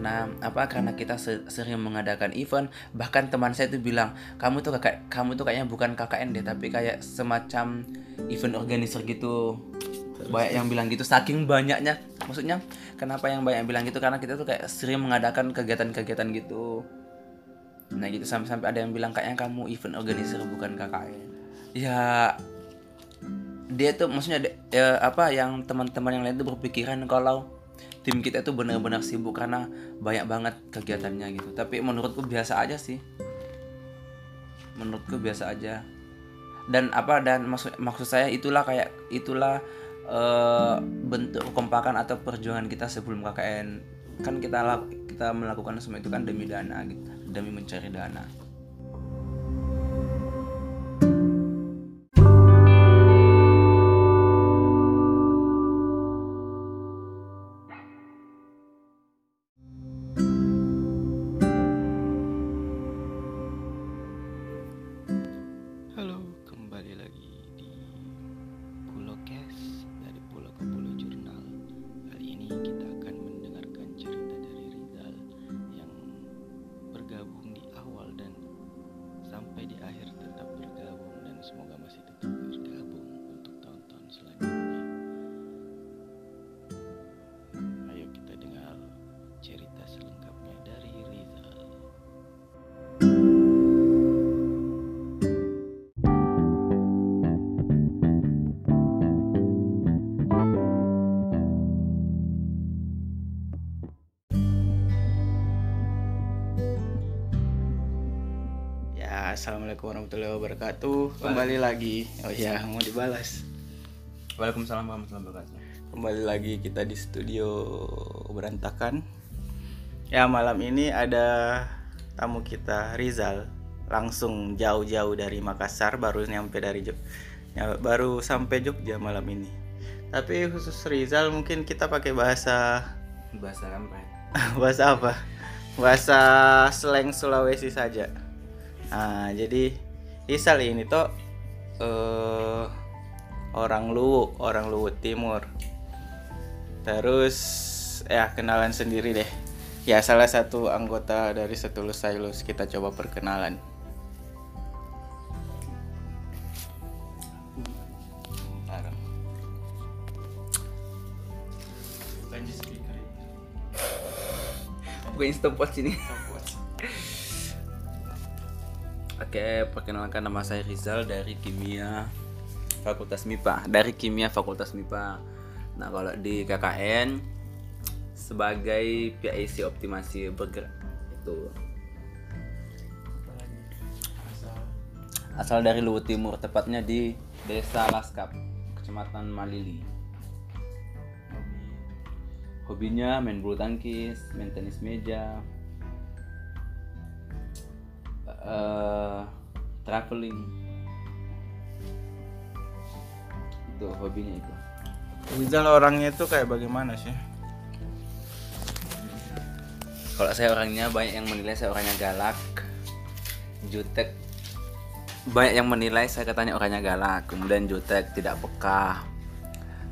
Nah, apa karena kita se- sering mengadakan event, bahkan teman saya itu bilang, "Kamu tuh kakak kamu tuh kayaknya bukan KKN deh, tapi kayak semacam event organizer gitu." Banyak yang bilang gitu saking banyaknya. Maksudnya, kenapa yang banyak yang bilang gitu karena kita tuh kayak sering mengadakan kegiatan-kegiatan gitu. Nah, gitu sampai-sampai ada yang bilang kayaknya kamu event organizer bukan KKN. Ya dia tuh maksudnya ya, apa yang teman-teman yang lain tuh berpikiran kalau tim kita itu benar-benar sibuk karena banyak banget kegiatannya gitu. Tapi menurutku biasa aja sih. Menurutku biasa aja. Dan apa dan maksud maksud saya itulah kayak itulah eh, bentuk kekompakan atau perjuangan kita sebelum KKN kan kita kita melakukan semua itu kan demi dana gitu demi mencari dana wabarakatuh. Kembali lagi. Oh ya, mau dibalas. Waalaikumsalam warahmatullahi wabarakatuh Kembali lagi kita di studio berantakan. Ya, malam ini ada tamu kita Rizal. Langsung jauh-jauh dari Makassar, baru nyampe dari Jog ya, baru sampai Jogja malam ini. Tapi khusus Rizal mungkin kita pakai bahasa bahasa kampret bahasa apa? Bahasa slang Sulawesi saja. Nah, jadi Rizal ini tuh eh orang Luwu, orang Luwu Timur. Terus ya kenalan sendiri deh. Ya salah satu anggota dari Setulus Sailus kita coba perkenalan. Bentar. Lanjut speaker. Oke, perkenalkan nama saya Rizal dari Kimia Fakultas MIPA. Dari Kimia Fakultas MIPA. Nah, kalau di KKN sebagai PIC optimasi bergerak itu asal dari Luwu Timur, tepatnya di Desa Laskap, Kecamatan Malili. Hobinya main bulu tangkis, main tenis meja, eh traveling. Itu hobinya itu. Rizal orangnya itu kayak bagaimana sih? kalau saya orangnya banyak yang menilai saya orangnya galak jutek. Banyak yang menilai saya katanya orangnya galak kemudian jutek tidak peka.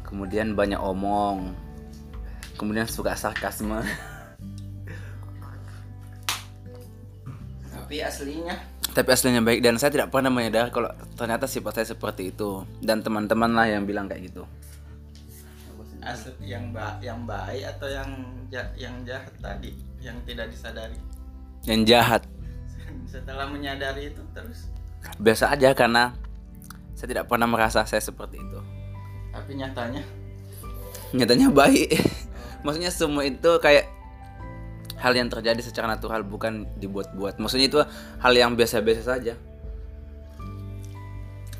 Kemudian banyak omong. Kemudian suka sarkasme Tapi aslinya. Tapi aslinya baik. Dan saya tidak pernah menyadari kalau ternyata sifat saya seperti itu. Dan teman-teman lah yang bilang kayak gitu. Asli yang ba yang baik atau yang ja- yang jahat tadi? Yang tidak disadari. yang jahat. Setelah menyadari itu terus? Biasa aja karena saya tidak pernah merasa saya seperti itu. Tapi nyatanya? Nyatanya baik. Maksudnya semua itu kayak hal yang terjadi secara natural bukan dibuat-buat maksudnya itu hal yang biasa-biasa saja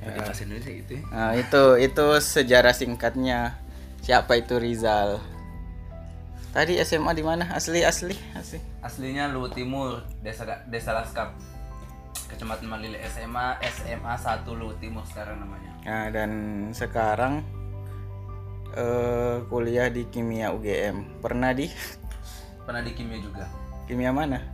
bahasa Indonesia gitu ya Nah, itu itu sejarah singkatnya siapa itu Rizal. Tadi SMA di mana? Asli asli asli. aslinya Luwu Timur desa desa Laskap kecamatan Malili SMA SMA 1 Luwu Timur sekarang namanya Nah, dan sekarang eh kuliah di kimia UGM. Pernah di pernah di kimia juga kimia mana?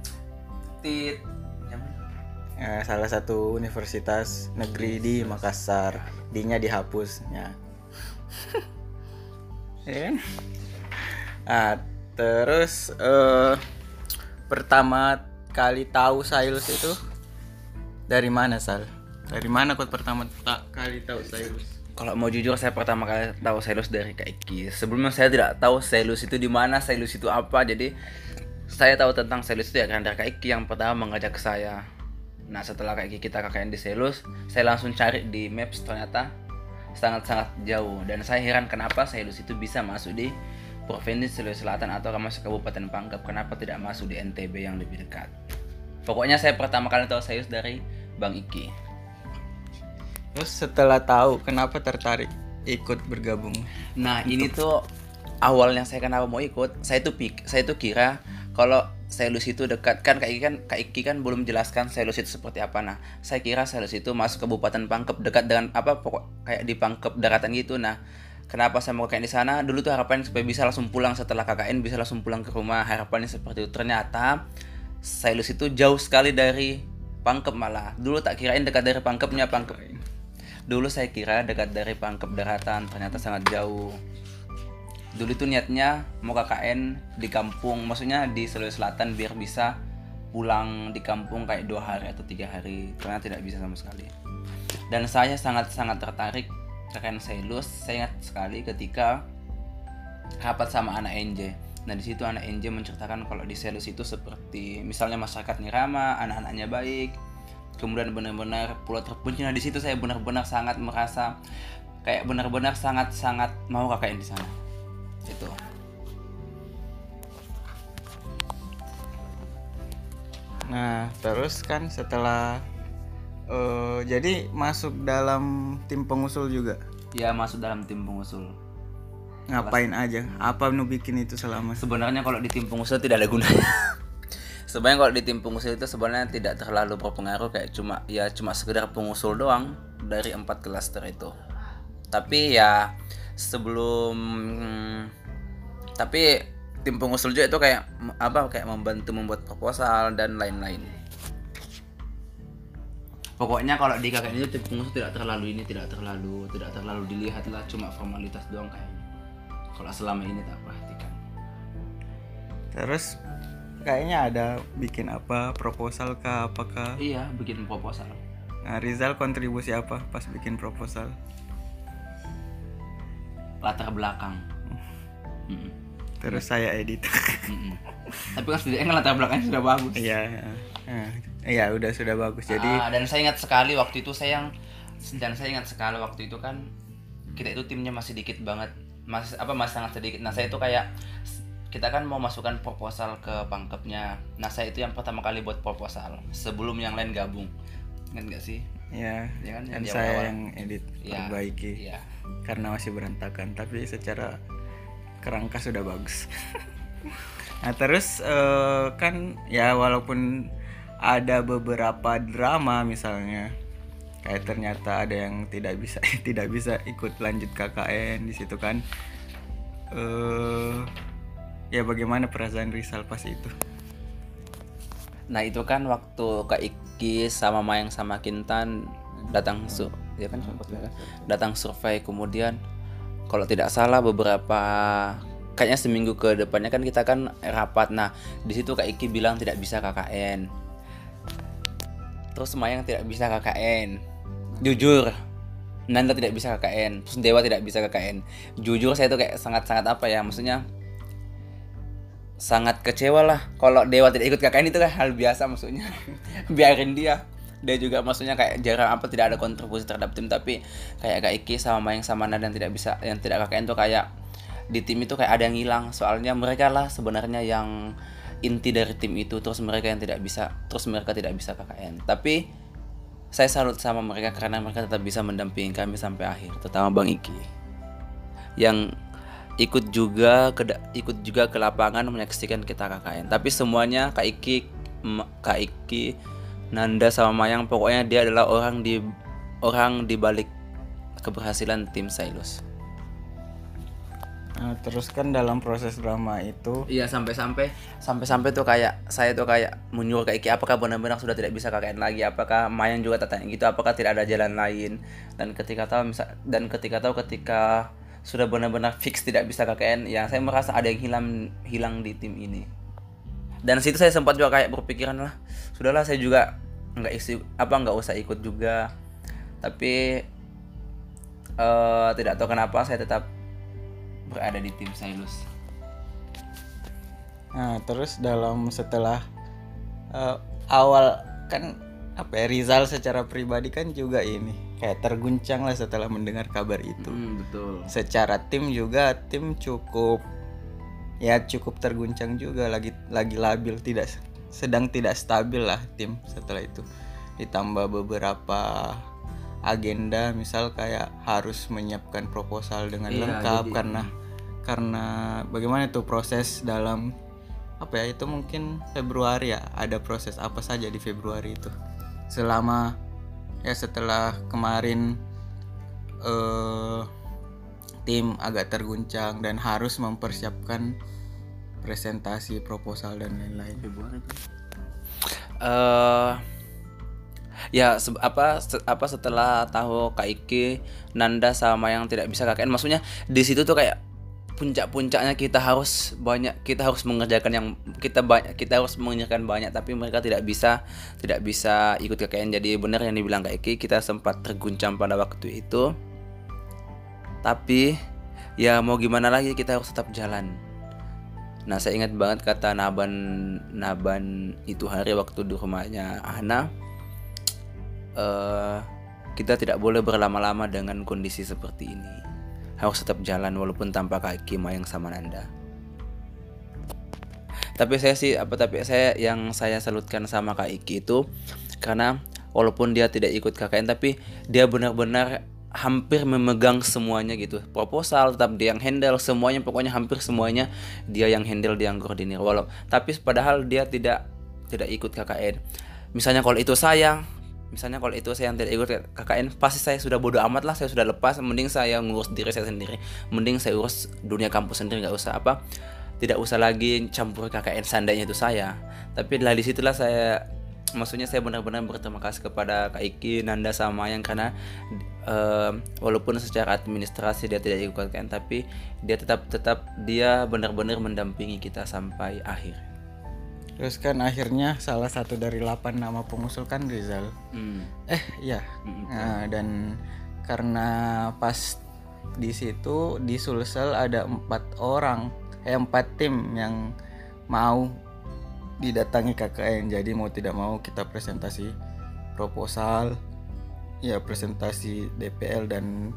tit yang mana? Ya, salah satu universitas negeri di Makassar. D-nya dihapus ya. ya kan? Ah, terus eh pertama kali tahu Sailus itu dari mana Sal? Dari mana kau pertama tak kali tahu Sailus? Kalau mau jujur saya pertama kali tahu Sailus dari Kak Iki. Sebelumnya saya tidak tahu Sailus itu di mana, Sailus itu apa. Jadi saya tahu tentang Sailus itu ya karena Kak Iki yang pertama mengajak saya. Nah setelah Kak Iki kita KKN di Sailus, saya langsung cari di Maps ternyata sangat-sangat jauh dan saya heran kenapa Sailus itu bisa masuk di Provinsi Sulawesi Selatan atau masuk Kabupaten Pangkep kenapa tidak masuk di NTB yang lebih dekat. Pokoknya saya pertama kali tahu Sailus dari Bang Iki. Terus setelah tahu kenapa tertarik ikut bergabung? Nah ini tuh awalnya saya kenapa mau ikut, saya tuh pik, saya tuh kira kalau Selus itu dekat kan Kak Iki kan Kak Iki kan belum jelaskan Selus itu seperti apa. Nah saya kira Selus itu masuk Kabupaten Pangkep dekat dengan apa pokok kayak di Pangkep daratan gitu. Nah kenapa saya mau kayak di sana? Dulu tuh harapan supaya bisa langsung pulang setelah KKN bisa langsung pulang ke rumah harapannya seperti itu. Ternyata Selus itu jauh sekali dari Pangkep malah. Dulu tak kirain dekat dari Pangkepnya Pangkep dulu saya kira dekat dari Pangkep daratan ternyata sangat jauh. Dulu itu niatnya mau KKN di kampung maksudnya di Sulawesi Selatan biar bisa pulang di kampung kayak dua hari atau tiga hari. Karena tidak bisa sama sekali. Dan saya sangat sangat tertarik KKN Selus saya ingat sekali ketika rapat sama anak NJ nah di situ anak NJ menceritakan kalau di Selus itu seperti misalnya masyarakatnya ramah anak-anaknya baik kemudian benar-benar pulau terpencil. Nah di situ saya benar-benar sangat merasa kayak benar-benar sangat sangat mau KKN di sana. Itu. Nah, terus kan setelah eh, jadi masuk dalam tim pengusul juga. ya masuk dalam tim pengusul. Ngapain aja? Apa nu bikin itu selama? Sebenarnya kalau di tim pengusul tidak ada gunanya sebenarnya kalau di tim pengusul itu sebenarnya tidak terlalu berpengaruh kayak cuma ya cuma sekedar pengusul doang dari empat klaster itu. Tapi ya sebelum tapi tim pengusul juga itu kayak apa kayak membantu membuat proposal dan lain-lain. Pokoknya kalau di KKN itu tim pengusul tidak terlalu ini tidak terlalu tidak terlalu dilihat lah cuma formalitas doang kayaknya. Kalau selama ini tak perhatikan. Terus kayaknya ada bikin apa proposal kah apakah? iya bikin proposal Nah, Rizal kontribusi apa pas bikin proposal? latar belakang Mm-mm. Terus saya edit. Mm-mm. tapi kan setidaknya kan latar belakangnya sudah bagus Iya. Nah, Iya, udah sudah bagus. Jadi Ah, dan saya ingat sekali waktu itu saya yang dan saya ingat sekali waktu itu kan kita itu timnya masih dikit banget masih apa masih sangat sedikit nah saya itu kayak kita kan mau masukkan proposal ke pangkepnya nah saya itu yang pertama kali buat proposal sebelum yang lain gabung kan enggak sih ya, Ya kan, dan yang saya awal-awal. yang edit Iya. perbaiki iya karena masih berantakan, tapi secara kerangka sudah bagus. nah, terus eh, kan ya walaupun ada beberapa drama misalnya kayak ternyata ada yang tidak bisa tidak bisa ikut lanjut KKN di situ kan eh ya bagaimana perasaan Rizal pas itu? Nah itu kan waktu Kak Iki sama Mayang sama Kintan datang sur ya kan ya datang survei. Kemudian kalau tidak salah beberapa kayaknya seminggu ke depannya kan kita kan rapat. Nah di situ Kak Iki bilang tidak bisa KKN terus Mayang tidak bisa KKN jujur Nanda tidak bisa KKN terus Dewa tidak bisa KKN jujur saya tuh kayak sangat-sangat apa ya maksudnya sangat kecewa lah kalau Dewa tidak ikut KKN itu kan hal biasa maksudnya. Biarin dia. Dia juga maksudnya kayak jarang apa tidak ada kontribusi terhadap tim tapi kayak Kak Iki sama Mayang sama Nanda yang tidak bisa yang tidak KKN tuh kayak di tim itu kayak ada yang hilang. Soalnya mereka lah sebenarnya yang inti dari tim itu. Terus mereka yang tidak bisa terus mereka tidak bisa KKN tapi saya salut sama mereka karena mereka tetap bisa mendampingi kami sampai akhir terutama Bang Iki. Yang ikut juga ke ikut juga ke lapangan menyaksikan kita KKN. Tapi semuanya Kak Iki Kak Iki Nanda sama Mayang pokoknya dia adalah orang di orang di balik keberhasilan tim Sailus. Nah, terus kan dalam proses drama itu Iya sampai-sampai sampai-sampai tuh kayak saya tuh kayak menyuruh kayak Iki apakah benar-benar sudah tidak bisa KKN lagi? Apakah Mayan juga tak tanya gitu? Apakah tidak ada jalan lain? Dan ketika tahu misal dan ketika tahu ketika sudah benar-benar fix tidak bisa KKN ya saya merasa ada yang hilang hilang di tim ini. Dan situ saya sempat juga kayak berpikiran lah sudahlah saya juga nggak isi apa nggak usah ikut juga. Tapi eh, tidak tahu kenapa saya tetap berada di tim Sailus Nah, terus dalam setelah eh, awal kan apa ya Rizal secara pribadi kan juga ini kayak terguncang lah setelah mendengar kabar itu. Hmm, betul Secara tim juga tim cukup ya cukup terguncang juga lagi lagi labil tidak sedang tidak stabil lah tim setelah itu. Ditambah beberapa agenda misal kayak harus menyiapkan proposal dengan Iya, lengkap jadi- karena karena bagaimana itu proses dalam apa ya itu mungkin Februari ya ada proses apa saja di Februari itu selama ya setelah kemarin eh tim agak terguncang dan harus mempersiapkan presentasi proposal dan lain-lain. Eh ya se- apa se- apa setelah tahu Kak Iki, Nanda sama yang tidak bisa KKN maksudnya di situ tuh kayak puncak-puncaknya kita harus banyak kita harus mengerjakan yang kita banyak kita harus mengerjakan banyak tapi mereka tidak bisa tidak bisa ikut KKN jadi benar yang dibilang Kak Iki kita sempat terguncang pada waktu itu. Tapi ya mau gimana lagi kita harus tetap jalan. Nah saya ingat banget kata Naban Naban itu hari waktu di rumahnya Ana eh Kita tidak boleh berlama-lama dengan kondisi seperti ini Harus tetap jalan walaupun tanpa kaki Mayang sama Nanda. Tapi saya sih apa tapi saya yang saya salutkan sama Kak Iki itu Karena walaupun dia tidak ikut KKN tapi dia benar-benar hampir memegang semuanya gitu. Proposal tetap dia yang handle semuanya pokoknya hampir semuanya dia yang handle dia yang koordinir. Walau tapi padahal dia tidak tidak ikut KKN misalnya kalau itu saya misalnya kalau itu saya yang tidak ikut KKN pasti saya sudah bodoh amat lah saya sudah lepas mending saya ngurus diri saya sendiri mending saya urus dunia kampus sendiri nggak usah apa tidak usah lagi campur KKN seandainya itu saya tapi dari situlah saya maksudnya saya benar-benar berterima kasih kepada Kak Iki, Nanda sama yang karena eh, walaupun secara administrasi dia tidak ikut KKN tapi dia tetap tetap dia benar-benar mendampingi kita sampai akhir. Terus kan akhirnya salah satu dari 8 nama pengusul kan Rizal. Hmm. eh iya. Mm-mm. Nah, dan karena pas di situ di Sulsel ada empat orang eh empat tim yang mau didatangi KKN jadi mau tidak mau kita presentasi proposal ya presentasi DPL dan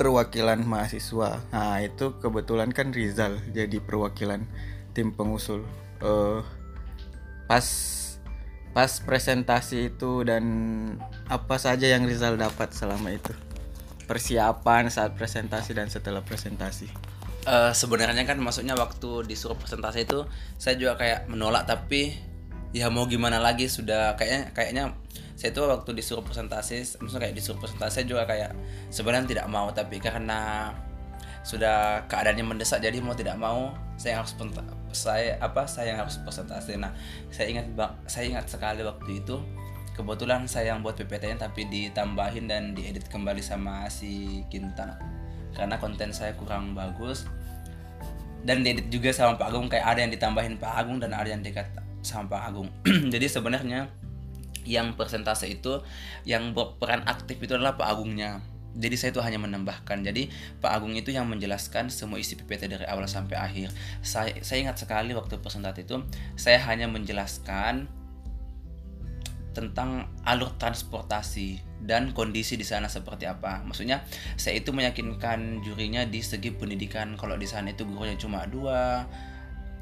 perwakilan mahasiswa. Nah itu kebetulan kan Rizal jadi perwakilan tim pengusul eh pas pas presentasi itu dan apa saja yang Rizal dapat selama itu? Persiapan saat presentasi dan setelah presentasi. Eh, sebenarnya kan maksudnya waktu disuruh presentasi itu saya juga kayak menolak tapi ya mau gimana lagi sudah kayaknya kayaknya saya itu waktu disuruh presentasi maksudnya kayak disuruh presentasi saya juga kayak sebenarnya tidak mau tapi karena sudah keadaannya mendesak jadi mau tidak mau saya harus saya apa saya harus presentasi. Nah saya ingat saya ingat sekali waktu itu kebetulan saya yang buat PPT-nya tapi ditambahin dan diedit kembali sama si Kinta. Karena konten saya kurang bagus dan diedit juga sama Pak Agung kayak ada yang ditambahin Pak Agung dan ada yang dekat sama Pak Agung. Jadi sebenarnya yang persentase itu yang berperan aktif itu adalah Pak Agungnya jadi saya itu hanya menambahkan jadi Pak Agung itu yang menjelaskan semua isi PPT dari awal sampai akhir saya saya ingat sekali waktu presentasi itu saya hanya menjelaskan tentang alur transportasi dan kondisi di sana seperti apa. Maksudnya saya itu meyakinkan jurinya di segi pendidikan. Kalau di sana itu gurunya cuma dua,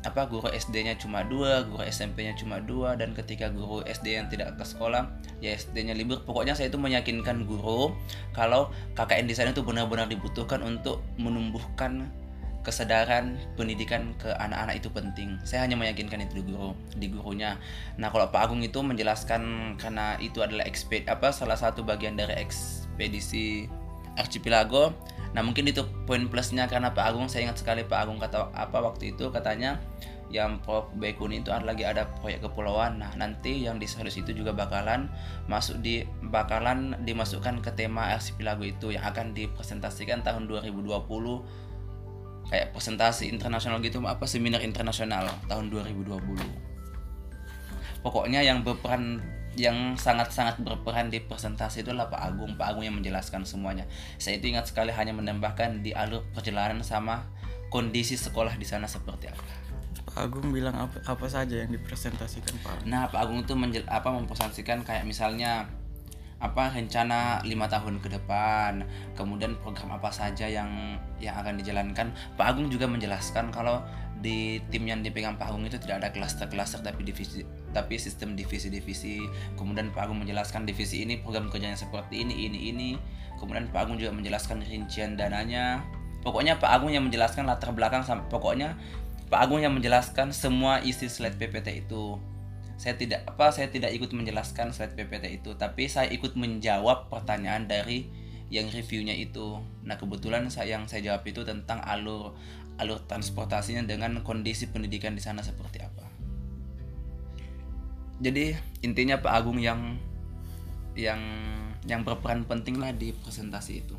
apa guru SD-nya cuma dua, guru SMP-nya cuma dua, dan ketika guru SD yang tidak ke sekolah, ya SD-nya libur. Pokoknya saya itu meyakinkan guru kalau KKN di sana itu benar-benar dibutuhkan untuk menumbuhkan kesadaran pendidikan ke anak-anak itu penting. Saya hanya meyakinkan itu di guru, di gurunya. Nah, kalau Pak Agung itu menjelaskan karena itu adalah eksped apa salah satu bagian dari ekspedisi Archipelago. Nah, mungkin itu poin plusnya karena Pak Agung saya ingat sekali Pak Agung kata apa waktu itu katanya yang Prof. Baikuni itu ada lagi ada proyek kepulauan. Nah, nanti yang di Salus itu juga bakalan masuk di bakalan dimasukkan ke tema Archipelago itu yang akan dipresentasikan tahun 2020 kayak presentasi internasional gitu apa seminar internasional tahun 2020 pokoknya yang berperan yang sangat-sangat berperan di presentasi itu adalah Pak Agung. Pak Agung yang menjelaskan semuanya. Saya itu ingat sekali hanya menambahkan di alur perjalanan sama kondisi sekolah di sana seperti apa. Pak Agung bilang apa, apa saja yang dipresentasikan Pak Nah, Pak Agung itu menjel, apa mempresentasikan kayak misalnya apa rencana lima tahun ke depan, kemudian program apa saja yang yang akan dijalankan. Pak Agung juga menjelaskan kalau di tim yang dipegang Pak Agung itu tidak ada klaster-klaster tapi divisi tapi sistem divisi-divisi. Kemudian Pak Agung menjelaskan divisi ini program kerjanya seperti ini, ini, ini. Kemudian Pak Agung juga menjelaskan rincian dananya. Pokoknya Pak Agung yang menjelaskan latar belakang pokoknya Pak Agung yang menjelaskan semua isi slide PPT itu. Saya tidak apa saya tidak ikut menjelaskan slide PPT itu, tapi saya ikut menjawab pertanyaan dari yang reviewnya itu. Nah, kebetulan saya yang saya jawab itu tentang alur alur transportasinya dengan kondisi pendidikan di sana seperti apa. Jadi intinya Pak Agung yang yang yang berperan penting lah di presentasi itu.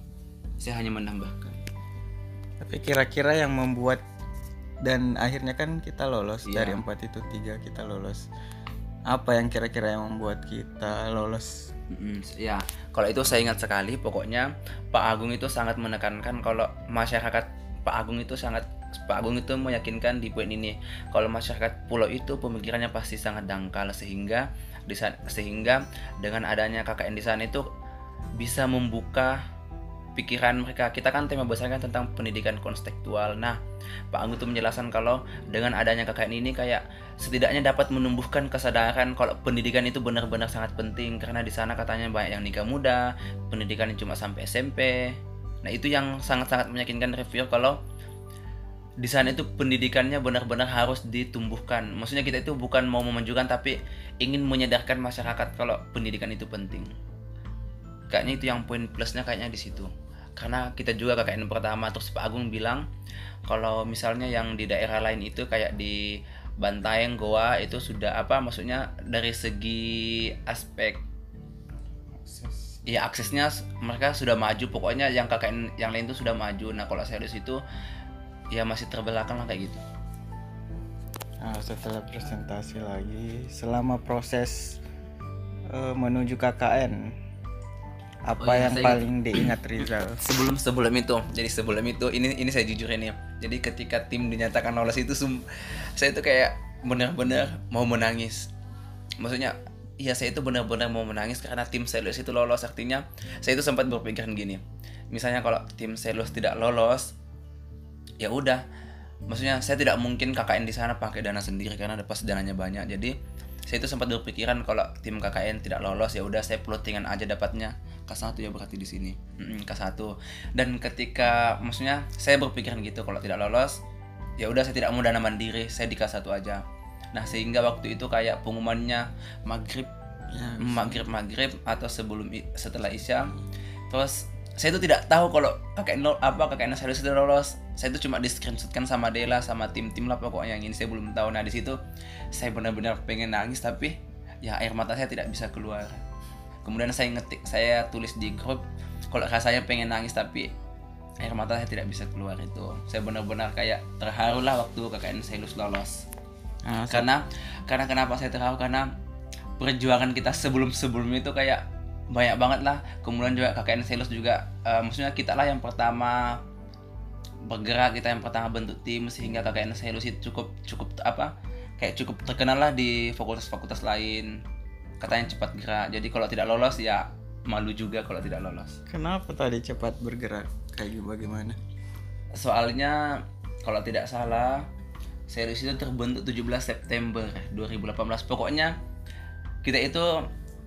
Saya hanya menambahkan. Tapi kira-kira yang membuat dan akhirnya kan kita lolos Iya. dari empat itu tiga kita lolos. Apa yang kira-kira yang membuat kita lolos? Mm, ya, kalau itu saya ingat sekali. Pokoknya Pak Agung itu sangat menekankan kalau masyarakat Pak Agung itu sangat Pak Agung itu meyakinkan di poin ini kalau masyarakat pulau itu pemikirannya pasti sangat dangkal sehingga sehingga dengan adanya KKN di sana itu bisa membuka pikiran mereka. Kita kan tema besarnya kan tentang pendidikan konstekstual. Nah, Pak Agung itu menjelaskan kalau dengan adanya KKN ini kayak setidaknya dapat menumbuhkan kesadaran kalau pendidikan itu benar-benar sangat penting karena di sana katanya banyak yang nikah muda, pendidikan cuma sampai SMP. Nah, itu yang sangat-sangat meyakinkan reviewer kalau di sana itu pendidikannya benar-benar harus ditumbuhkan. Maksudnya kita itu bukan mau memajukan tapi ingin menyadarkan masyarakat kalau pendidikan itu penting. Kayaknya itu yang poin plusnya kayaknya di situ. Karena kita juga KKN pertama terus Pak Agung bilang kalau misalnya yang di daerah lain itu kayak di Bantaeng, Goa itu sudah apa maksudnya dari segi aspek ya aksesnya mereka sudah maju pokoknya yang KKN yang lain itu sudah maju. Nah, kalau saya di situ ya masih terbelakang lah kayak gitu. Nah, setelah presentasi lagi, selama proses eh, menuju KKN, apa Oh iya, yang saya paling diingat Rizal? sebelum sebelum itu jadi sebelum itu ini ini saya jujur ini jadi ketika tim dinyatakan lolos itu sum, saya itu kayak benar-benar mau menangis. Maksudnya iya saya itu benar-benar mau menangis karena tim Selus itu lolos. Artinya saya itu sempat berpikiran gini. Misalnya kalau tim Selus tidak lolos ya udah. Maksudnya saya tidak mungkin KKN di sana pakai dana sendiri karena ada pasti dananya banyak. Jadi saya itu sempat berpikiran kalau tim KKN tidak lolos ya udah saya plottingan aja dapatnya. K1 ya berarti di sini. Mm-mm, K1 dan ketika maksudnya saya berpikiran gitu kalau tidak lolos ya udah saya tidak mau dana mandiri saya di K1 aja. Nah sehingga waktu itu kayak pengumumannya maghrib Ya, maghrib maghrib atau sebelum setelah isya. Terus saya itu tidak tahu kalau KKN lo apa KKN saya sudah lolos. Saya itu cuma di screenshotkan sama Dela sama tim-tim lah pokoknya yang ini. Saya belum tahu. Nah di situ saya benar-benar pengen nangis tapi ya air mata saya tidak bisa keluar. Kemudian saya ngetik saya tulis di grup kalau rasanya pengen nangis tapi air mata saya tidak bisa keluar itu. Saya benar-benar kayak terharu lah waktu KKN saya lolos. Nah, karena karena kenapa saya terharu? Karena perjuangan kita sebelum sebelumnya itu kayak banyak banget lah. Kemudian juga KKN Selus juga eh, maksudnya kita lah yang pertama bergerak kita yang pertama bentuk tim sehingga KKN Selus itu cukup cukup apa kayak cukup terkenal lah di fakultas-fakultas lain. Katanya cepat gerak. Jadi kalau tidak lolos ya malu juga kalau tidak lolos. Kenapa tadi cepat bergerak? Kayak bagaimana? soalnya kalau tidak salah series itu terbentuk 17 September 2018 pokoknya kita itu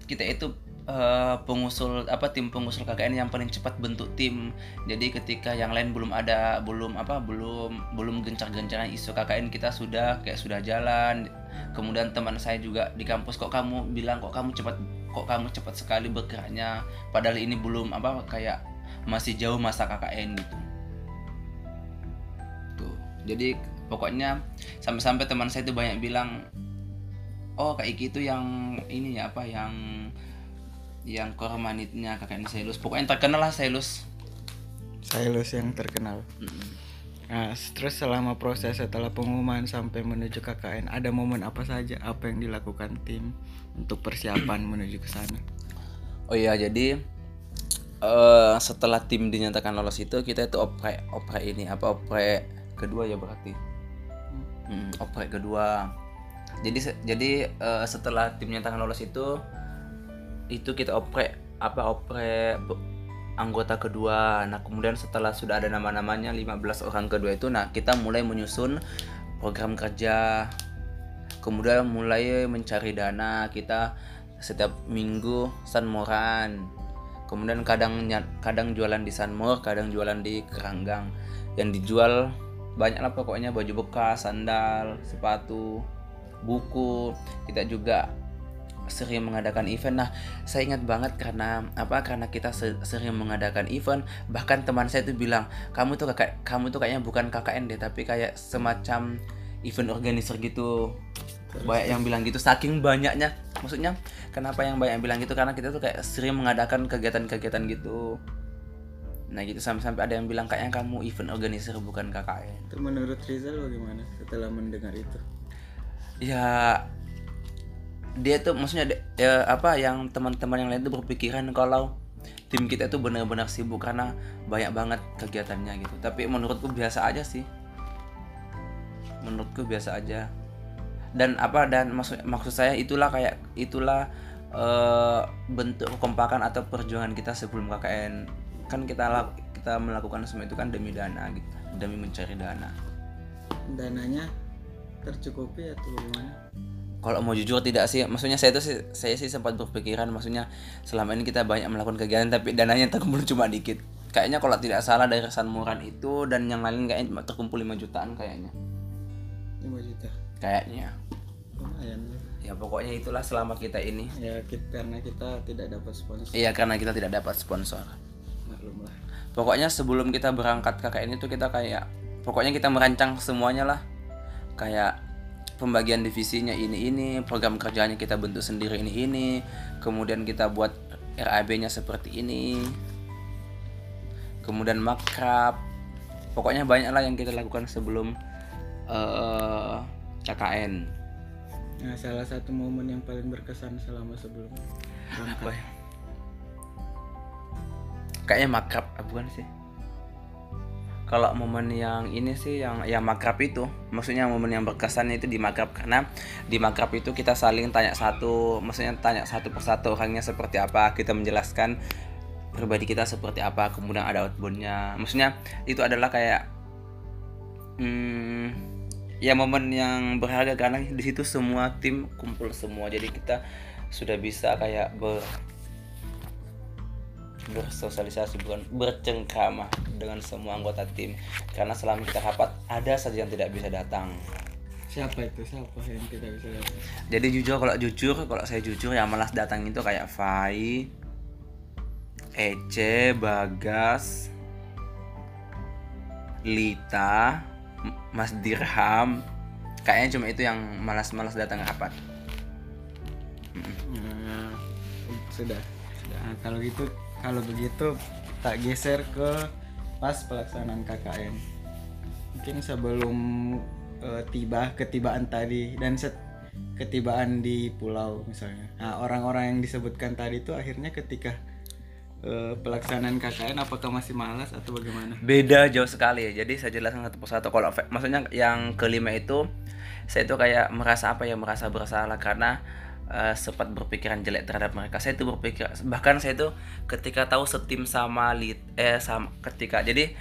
kita itu eh, pengusul apa tim pengusul KKN yang paling cepat bentuk tim. Jadi ketika yang lain belum ada belum apa belum belum gencar-gencarnya isu KKN kita sudah kayak sudah jalan. Kemudian teman saya juga di kampus kok kamu bilang kok kamu cepat kok kamu cepat sekali bergeraknya? Padahal ini belum apa kayak masih jauh masa KKN gitu. Tuh. Jadi pokoknya sampai-sampai teman saya itu banyak bilang oh kayak gitu yang ini ya apa yang yang kormanitnya KKN Selus pokoknya terkenal lah Selus Silus yang terkenal. Mm-mm. Nah, terus selama proses setelah pengumuman sampai menuju KKN, ada momen apa saja apa yang dilakukan tim untuk persiapan menuju ke sana? Oh iya, jadi eh setelah tim dinyatakan lolos itu kita itu oprek oprek ini apa oprek kedua ya berarti. Hmm, oprek kedua. Jadi jadi eh, setelah tim dinyatakan lolos itu itu kita oprek apa oprek anggota kedua. Nah, kemudian setelah sudah ada nama-namanya 15 orang kedua itu nah kita mulai menyusun program kerja. Kemudian mulai mencari dana. Kita setiap minggu sanmoran. Kemudian kadang kadang jualan di Sanmor, kadang jualan di Keranggang. Yang dijual banyak lah pokoknya baju bekas, sandal, sepatu, buku. Kita juga sering mengadakan event. Nah, saya ingat banget karena apa? Karena kita se- sering mengadakan event, bahkan teman saya itu bilang, "Kamu tuh kakak kamu tuh kayaknya bukan KKN deh, tapi kayak semacam event organizer gitu." Banyak yang bilang gitu saking banyaknya. Maksudnya, kenapa yang banyak yang bilang gitu? Karena kita tuh kayak sering mengadakan kegiatan-kegiatan gitu. Nah, gitu sampai-sampai ada yang bilang kayaknya kamu event organizer bukan KKN. Itu menurut Rizal bagaimana setelah mendengar itu? ya dia tuh maksudnya ya, apa yang teman-teman yang lain tuh berpikiran kalau tim kita tuh benar-benar sibuk karena banyak banget kegiatannya gitu. Tapi menurutku biasa aja sih. Menurutku biasa aja. Dan apa dan maksud maksud saya itulah kayak itulah eh, bentuk kekompakan atau perjuangan kita sebelum KKN kan kita kita melakukan semua itu kan demi dana gitu demi mencari dana. Dananya tercukupi atau bagaimana? Kalau mau jujur tidak sih maksudnya saya itu sih saya sih sempat berpikiran maksudnya selama ini kita banyak melakukan kegiatan tapi dananya terkumpul cuma dikit kayaknya kalau tidak salah dari Sanmuran itu dan yang lain kayaknya cuma terkumpul 5 jutaan kayaknya 5 juta. kayaknya Lumayan. ya pokoknya itulah selama kita ini Ya kita, karena kita tidak dapat sponsor. iya karena kita tidak dapat sponsor Maklum lah. pokoknya sebelum kita berangkat KKN itu kita kayak pokoknya kita merancang semuanya lah kayak pembagian divisinya ini ini program kerjanya kita bentuk sendiri ini ini kemudian kita buat RAB nya seperti ini kemudian makrab pokoknya banyak lah yang kita lakukan sebelum eh, KKN Nah, salah satu momen yang paling berkesan selama sebelum apa ya? Kayaknya makrab bukan sih kalau momen yang ini sih yang yang makrab itu maksudnya momen yang berkesan itu di makrab. Karena di makrab itu kita saling tanya satu maksudnya tanya satu persatu orangnya seperti apa kita menjelaskan pribadi kita seperti apa kemudian ada outboundnya. Maksudnya itu adalah kayak hmm, ya momen yang berharga karena di situ semua tim kumpul semua. Jadi kita sudah bisa kayak ber bersosialisasi bukan bercengkrama dengan semua anggota tim. Karena selama kita rapat ada saja yang tidak bisa datang. Siapa itu? Siapa yang tidak bisa datang? Jadi jujur kalau jujur kalau saya jujur yang malas datang itu kayak Fai Ece Bagas Lita Mas Dirham. Kayaknya cuma itu yang malas-malas datang rapat. Nah, sudah. Sudah. Nah, kalau gitu kalau begitu tak geser ke pas pelaksanaan KKN mungkin sebelum eh, tiba ketibaan tadi dan set ketibaan di pulau misalnya. Nah orang-orang yang disebutkan tadi itu akhirnya ketika eh, pelaksanaan KKN apakah masih malas atau bagaimana? Beda jauh sekali ya. Jadi saya jelaskan satu persatu. Kalau maksudnya yang kelima itu saya itu kayak merasa apa ya merasa bersalah. Karena eh, sempat berpikiran jelek terhadap mereka. Saya itu berpikir bahkan saya itu ketika tahu setim sama lit eh sama ketika jadi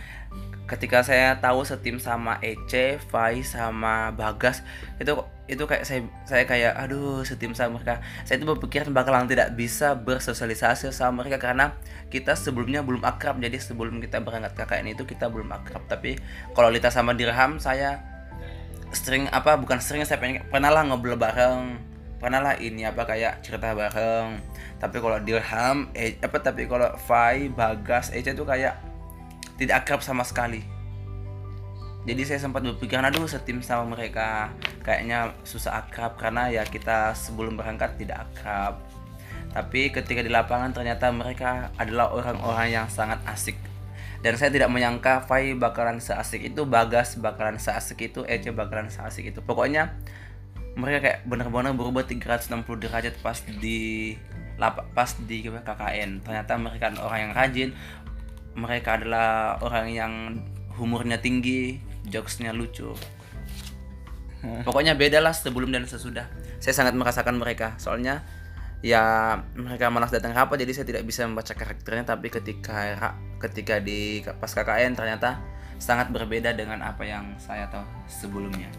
ketika saya tahu setim sama Ece, Fai sama Bagas itu itu kayak saya saya kayak aduh setim sama mereka. Saya itu berpikiran bakalan tidak bisa bersosialisasi sama mereka karena kita sebelumnya belum akrab. Jadi sebelum kita berangkat KKN itu kita belum akrab. Tapi kalau Lita sama Dirham saya sering apa bukan sering saya pengen pernah lah ngobrol bareng pernah lah ini apa kayak cerita bareng. Tapi kalau Dirham eh, apa tapi kalau Fai Bagas Ece itu kayak tidak akrab sama sekali. Jadi saya sempat berpikiran aduh setim sama mereka. Kayaknya susah akrab karena ya kita sebelum berangkat tidak akrab. Tapi ketika di lapangan ternyata mereka adalah orang-orang yang sangat asik. Dan saya tidak menyangka Fai bakalan seasik itu Bagas bakalan seasik itu Ece bakalan seasik itu. Pokoknya mereka kayak bener-bener berubah 360 derajat pas di pas di KKN ternyata mereka orang yang rajin mereka adalah orang yang humornya tinggi jokesnya lucu. Pokoknya beda lah sebelum dan sesudah. Saya sangat merasakan mereka. Soalnya ya mereka malas datang rapat jadi saya tidak bisa membaca karakternya. Tapi ketika ketika di pas KKN ternyata sangat berbeda dengan apa yang saya tahu sebelumnya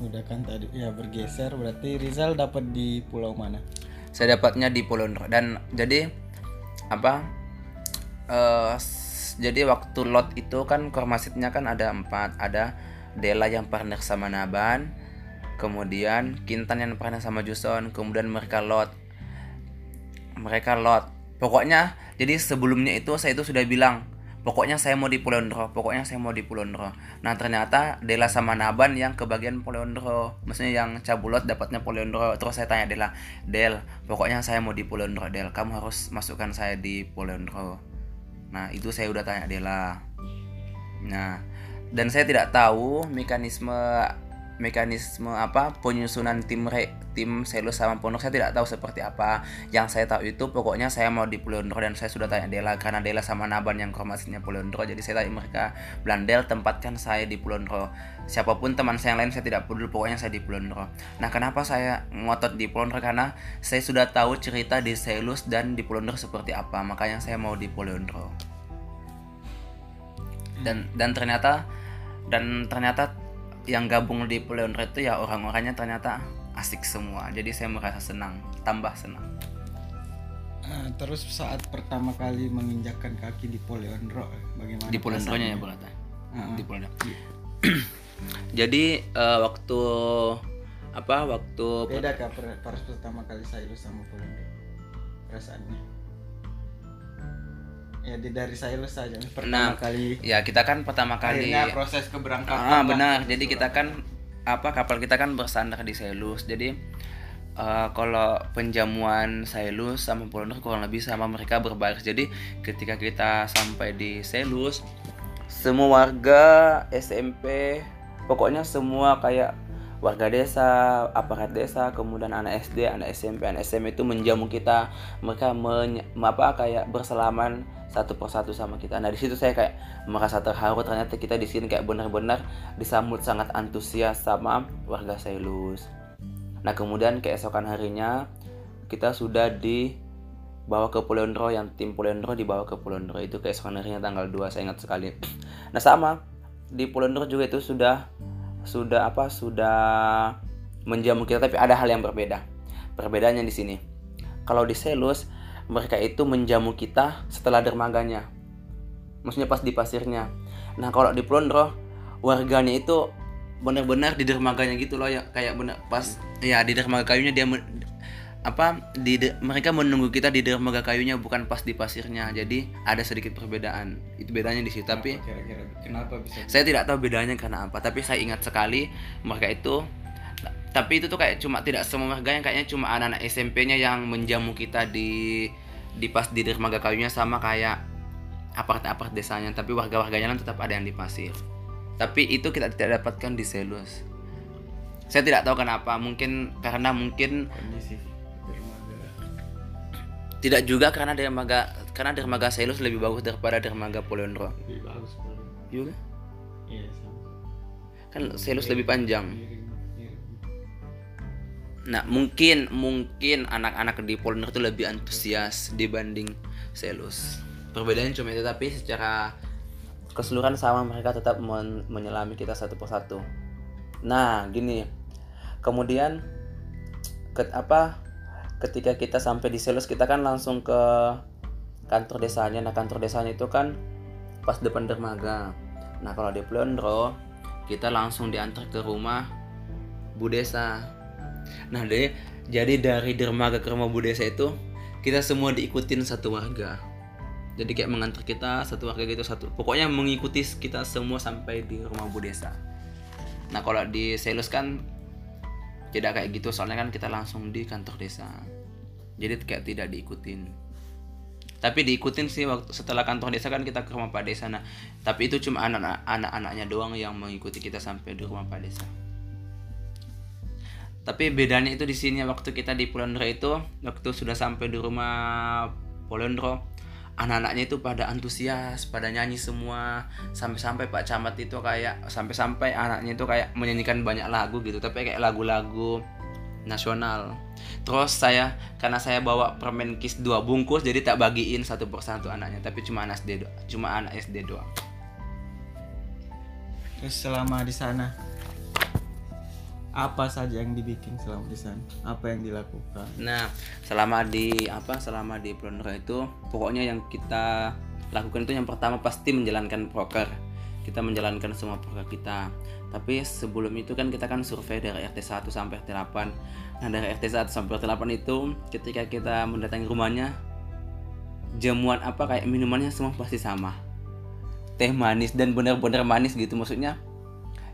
udah kan tadi ya bergeser. Berarti Rizal dapat di pulau mana? saya dapatnya di Polondro dan jadi apa s- jadi waktu lot itu kan kormasitnya kan ada empat. Ada Dela yang partner sama Naban kemudian Kintan yang partner sama Juson kemudian mereka lot. Mereka lot. Pokoknya jadi sebelumnya itu saya itu sudah bilang pokoknya saya mau di Polondro pokoknya saya mau di Polondro nah ternyata Dela sama Naban yang kebagian Polondro maksudnya yang cabulot dapatnya Polondro terus saya tanya Dela Del pokoknya saya mau di Polondro Del. Kamu harus masukkan saya di Polondro nah itu saya udah tanya Dela nah dan saya tidak tahu mekanisme mekanisme apa penyusunan tim re, tim Selus sama Pondok saya tidak tahu seperti apa. Yang saya tahu itu pokoknya saya mau di Pulondro dan saya sudah tanya Dela karena Dela sama Naban yang formasinya Pulondro jadi saya tanya mereka Blandel tempatkan saya di Pulondro. Siapa pun teman saya yang lain saya tidak peduli pokoknya saya di Pulondro. Nah, kenapa saya ngotot di Pulondro karena saya sudah tahu cerita di Selus dan di Pulondro seperti apa. Makanya saya mau di Pulondro. Dan dan ternyata dan ternyata yang gabung di Pulondro itu ya orang-orangnya ternyata asik semua jadi saya merasa senang tambah senang Ah, terus saat pertama kali menginjakkan kaki di Poliondro, bagaimana? di Pulondronya ya perasaannya? Bulata Ah, di Pulondro jadi eh, waktu apa waktu Beda kah per- pertama kali saya sama Poliondro? Perasaannya? Ya dari saya saja pertama Nah, kali ya kita kan pertama kali akhirnya proses keberangkatan. Ah benar. Jadi kita kan apa kapal kita kan bersandar di Selus. Jadi eh, kalau penjamuan Selus sama Pulondor kurang lebih sama mereka berbaris. Jadi ketika kita sampai di Selus, semua warga SMP, pokoknya semua kayak warga desa, aparat desa, kemudian anak SD, anak SMP, anak SMA itu menjamu kita. Mereka menye- apa kayak bersalaman satu persatu sama kita. Nah di situ saya kayak merasa terharu ternyata kita di sini kayak benar-benar disambut sangat antusias sama warga Selus. Nah kemudian keesokan harinya kita sudah dibawa ke Pulondro yang tim Pulondro dibawa ke Pulondro itu keesokan harinya tanggal 2 saya ingat sekali. Nah sama di Pulondro juga itu sudah sudah apa sudah menjamu kita tapi ada hal yang berbeda. Perbedaannya di sini. Kalau di Selus mereka itu menjamu kita setelah dermaganya. Maksudnya pas di pasirnya. Nah, kalau di Pulondro warganya itu benar-benar di dermaganya gitu loh ya kayak benar pas ya di dermaga kayunya dia men- apa di de- mereka menunggu kita di dermaga kayunya bukan pas di pasirnya. Jadi ada sedikit perbedaan. Itu bedanya di situ tapi kira-kira kenapa bisa saya tidak tahu bedanya karena apa tapi saya ingat sekali mereka itu tapi itu tuh kayak cuma tidak semua warga yang kayaknya cuma anak-anak SMP-nya yang menjamu kita di di pas di dermaga kayunya sama kayak apart-apart desanya. Tapi warga-warganya kan tetap ada yang di pasir. Tapi itu kita tidak dapatkan di Selus. Saya tidak tahu kenapa. Mungkin karena mungkin kondisi dermaga. Tidak juga karena dermaga karena dermaga Selus lebih bagus daripada dermaga Polondro lebih bagus juga Iya sama. kan Selus lebih panjang. Miring. Nah, mungkin mungkin anak-anak di Polner itu lebih antusias dibanding Selus. Perbedaannya cuma itu tapi secara keseluruhan sama mereka tetap men- menyelami kita satu persatu. Nah, gini. Kemudian ke, apa ketika kita sampai di Selus kita kan langsung ke kantor desanya. Nah, kantor desanya itu kan pas depan dermaga. Nah, kalau di Plondro kita langsung diantar ke rumah Bu Desa. Nah, deh, jadi dari dermaga ke rumah Bu Desa itu kita semua diikutin satu warga. Jadi kayak mengantar kita satu warga gitu satu. Pokoknya mengikuti kita semua sampai di rumah Bu Desa. Nah, kalau di Selus kan tidak kayak gitu soalnya kan kita langsung di kantor desa. Jadi kayak tidak diikutin. tapi diikutin sih waktu setelah kantor desa kan kita ke rumah Pak Desa nah tapi itu cuma anak anak-anaknya doang yang mengikuti kita sampai di rumah Pak Desa tapi bedanya itu di sini waktu kita di Polondro itu waktu sudah sampai di rumah Polondro anak-anaknya itu pada antusias pada nyanyi semua. Sampai-sampai Pak Camat itu kayak sampai-sampai anaknya itu kayak menyanyikan banyak lagu gitu tapi kayak lagu-lagu nasional. Terus saya karena saya bawa permen kis dua bungkus jadi tak bagiin satu persatu anaknya tapi cuma anak SD cuma anak SD doang. Terus selama di sana apa saja yang dibikin selama di sana? Apa yang dilakukan? Nah, selama di apa? Selama di Pondok itu pokoknya yang kita lakukan itu yang pertama pasti menjalankan proker. Kita menjalankan semua proker kita. Tapi sebelum itu kan kita kan survei dari RT 1 sampai RT 8. Nah, dari RT 1 sampai RT 8 itu ketika kita mendatangi rumahnya jamuan apa kayak minumannya semua pasti sama. Teh manis dan benar-benar manis gitu maksudnya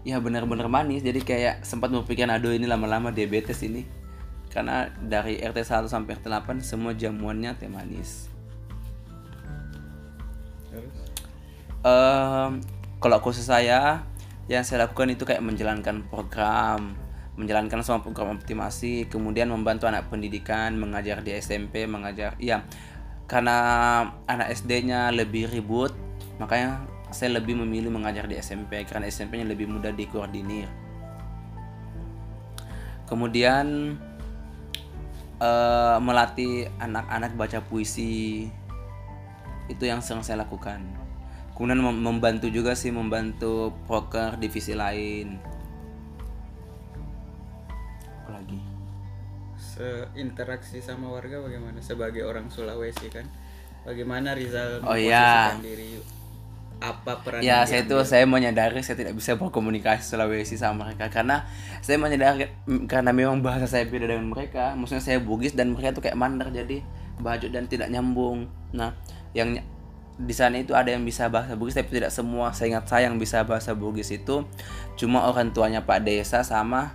ya benar-benar manis. Jadi kayak sempat berpikir aduh ini lama-lama diabetes ini. Karena dari RT 1 sampai RT 8 semua jamuannya teh manis. Em, kalau khusus saya yang saya lakukan itu kayak menjalankan program menjalankan semua program optimasi kemudian membantu anak pendidikan mengajar di SMP mengajar ya karena anak SD-nya lebih ribut makanya saya lebih memilih mengajar di SMP karena SMP-nya lebih mudah dikoordinir kemudian eh, melatih anak-anak baca puisi itu yang sering saya lakukan kemudian mem- membantu juga sih membantu poker divisi lain apa lagi seinteraksi sama warga bagaimana sebagai orang Sulawesi kan? Bagaimana Rizal Oh, iya. diri? Apa peran ya saya itu saya menyadari saya tidak bisa berkomunikasi Sulawesi sama mereka. Karena saya menyadari karena memang bahasa saya beda dengan mereka. Maksudnya saya Bugis dan mereka tuh kayak mandar jadi baju dan tidak nyambung. Nah yang di sana itu ada yang bisa bahasa Bugis tapi tidak semua. Saya ingat saya yang bisa bahasa Bugis itu cuma orang tuanya Pak Desa sama